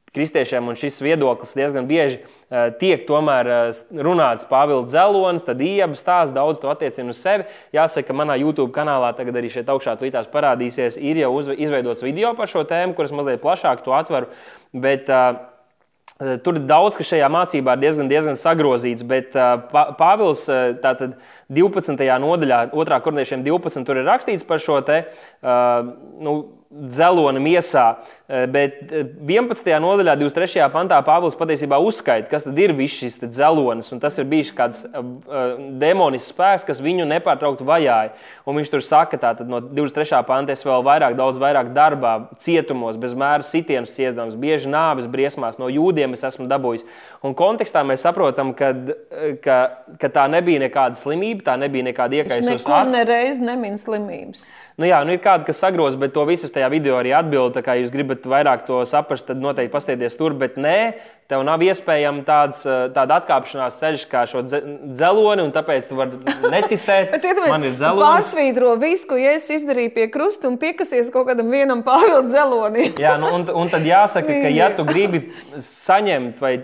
kristiešiem, un šis viedoklis diezgan bieži uh, tiek tomēr uh, runāts Pāvila dzelonis, tad ieba stāsta daudz to attiecinu uz sevi. Jāsaka, manā YouTube kanālā tagad arī šeit augšā tweetās parādīsies, ir jau izveidots video par šo tēmu, kuras mazliet plašāk to atveru. Bet, uh, Tur daudz, kas šajā mācībā ir diezgan, diezgan sagrozīts, bet Pāvils tātad 12. nodaļā, 2. korniešiem 12. tur ir rakstīts par šo te. Uh, nu, dzeloni miesā. Eh, bet 11. Eh, nodaļā, 23. pantā, Pāvils patiesībā uzskaita, kas tad ir viss šis dzelonis. Tas ir bijis kāds uh, demonisks spēks, kas viņu nepārtraukti vajāja. Un viņš tur saka, ka no 23. panta es vēl vairāk, daudz vairāk darbā, cietumos, bez mēra sitienus ciestams, bieži nāves briesmās no jūdiem es esmu dabūjis. Un kontekstā mēs saprotam, ka, ka, ka tā nebija nekāda slimība, tā nebija nekāda iekaisuma. Viņš nekur nereiz nemin slimības. Nu jā, nu ir kāda, kas sagroz, bet to visu tajā video arī atbild. Tā kā jūs gribat vairāk to saprast, tad noteikti paskatieties tur. Bet nē, tev nav iespējams tāds eh, atkāpšanās ceļš kā šo dzeloni, un tāpēc tu vari neticēt. bet, man ir dzeloni. Pārsvītro visu, ko ja es izdarīju pie krusta un piekasies kaut kādam vienam pāvildu dzelonim. jā, nu, un, un tad jāsaka, ka ja tu gribi saņemt vai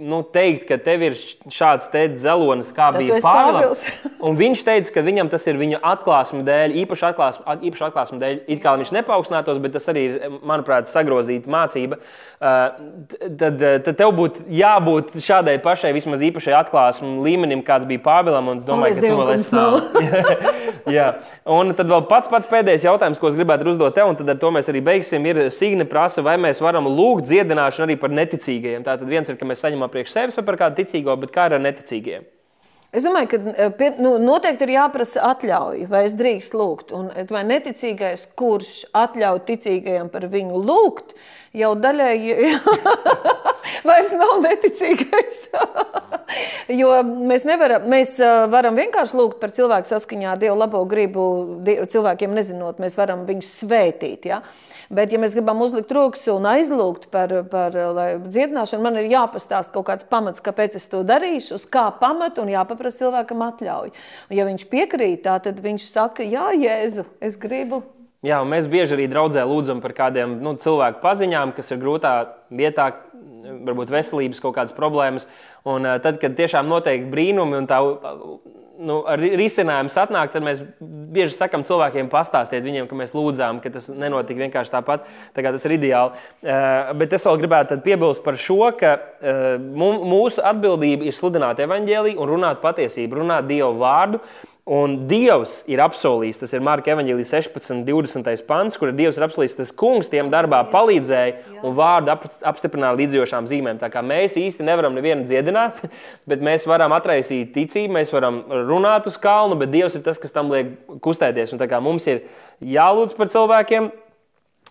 nu, teikt, ka tev ir šāds dzelonis, kā Tad bija Pāvils. Un viņš teica, ka viņam tas ir viņa atklāsmes dēļ, īpaši atklāsmes īpaši atklāsme dēļ. It kā viņš nepaukstinātos, bet tas arī ir, manuprāt, sagrozīta mācība. Uh, tad, tad tev būtu jābūt šādai pašai vismaz īpašai atklāsmes līmenim, kāds bija Pāvilam. Un es domāju, ka tu vēl esi nav. Jā, un tad vēl pats, pats pēdējais jautājums, ko es gribētu uzdot tev, un tad ar to mēs arī beigsim, ir Signe prasa, vai mēs varam lūgt dziedināšanu arī par neticīgajiem. Tātad viens ir, ka mēs saņemam priekš sevis vai par kādu ticīgo, bet kā ar neticīgajiem? Es domāju, ka e, nu, noteikti ir jāprasa atļauja, vai es drīkstu lūgt. Un vai neticīgais, kurš atļauj ticīgajam par viņu lūgt, jau daļai vairs nav neticīgais. jo mēs, nevaram, mēs varam vienkārši lūgt par cilvēku saskaņā Dievu labo gribu, cilvēkiem nezinot, mēs varam viņus svētīt. Ja? Bet, ja mēs gribam uzlikt rokas un aizlūgt par, par dziedināšanu, man ir jāpastāst kaut kāds pamats, kāpēc es to darīšu, uz kā pamatu un jāpaprasa cilvēkam atļauju. Un, ja viņš piekrīt, tā, tad viņš saka, jā, Jēzu, es gribu Jā, mēs bieži arī draudzē lūdzam par kādiem nu, cilvēku paziņām, kas ir grūtā vietā, varbūt veselības kaut kādas problēmas. Un tad, kad tiešām notiek brīnumi un tā nu, risinājums atnāk, tad mēs bieži sakām cilvēkiem, pastāstiet viņiem, ka mēs lūdzām, ka tas nenotika vienkārši tāpat. Tā tas ir ideāli. Bet es vēl gribētu piebilst par šo, ka mūsu atbildība ir sludināt evaņģēliju un runāt patiesību, runāt Dievu vārdu. Un Dievs ir apsolījis, tas ir Marka Evanģelijas 16, 20. pants, kur Dievs ir apsolījis, tas kungs tiem darbā palīdzēja un vārdu apstiprināja līdzjošām zīmēm. Tā kā mēs īsti nevaram nevienu dziedināt, bet mēs varam atraisīt ticību, mēs varam runāt uz kalnu, bet Dievs ir tas, kas tam liek kustēties. Un tā kā mums ir jālūdz par cilvēkiem,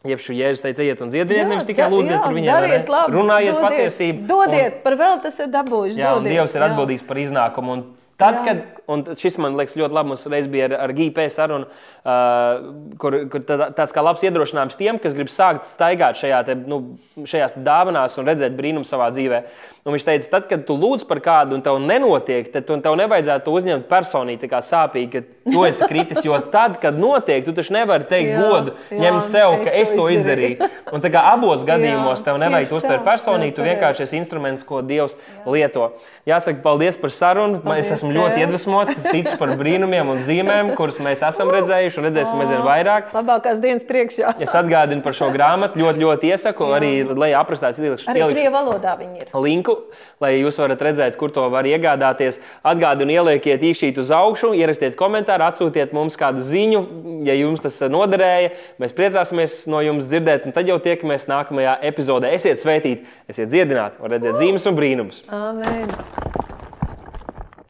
Jeb šo jēzus teica, ejiet un dziediet, nevis tikai lūdziet par viņiem. Dariet labi, runājiet dodiet, patiesību. Dodiet, un, par vēl tas ir dabūjis. Jā, dodiet, un Dievs ir jā. atbildīgs par iznākumu. Un Tad, Jā. kad, un šis man liekas ļoti labi, mums reiz bija ar, ar GP sarunu, uh, kur, kur tā, tāds kā labs iedrošinājums tiem, kas grib sākt staigāt šajā te, nu, šajās te dāvanās un redzēt brīnumu savā dzīvē. Un viņš teica, tad, kad tu lūdz par kādu un tev nenotiek, tad tu, tev nevajadzētu uzņemt personīgi, kā sāpīgi, ka tu esi kritis. Jo tad, kad notiek, tu taču nevari teikt jā, godu, jā, ņemt sev, ka es to izdarīju. izdarīju. Un tā kā abos gadījumos jā, tev nevajag uztvert personīgi, tu vienkārši esi instruments, ko Dievs jā. lieto. Jāsaka, paldies par sarunu. Paldies, es esmu ļoti iedvesmots. Es ticu par brīnumiem un zīmēm, kuras mēs esam redzējuši un redzēsim aizvien vairāk. Labākās dienas priekšā. es atgādinu par šo grāmatu. Ļoti, ļoti iesaku. Jā. Arī, lai aprastās, ielikšu. Arī krievu valodā viņi ir. Linku lai jūs varat redzēt, kur to var iegādāties. Atgādinu, ielieciet īkšķīt uz augšu, ierakstiet komentāru, atsūtiet mums kādu ziņu, ja jums tas noderēja. Mēs priecāsimies no jums dzirdēt, un tad jau tiekamies nākamajā epizodē. Esiet svētīti, esiet dziedināti, redzēt zīmes un brīnumus. Amen!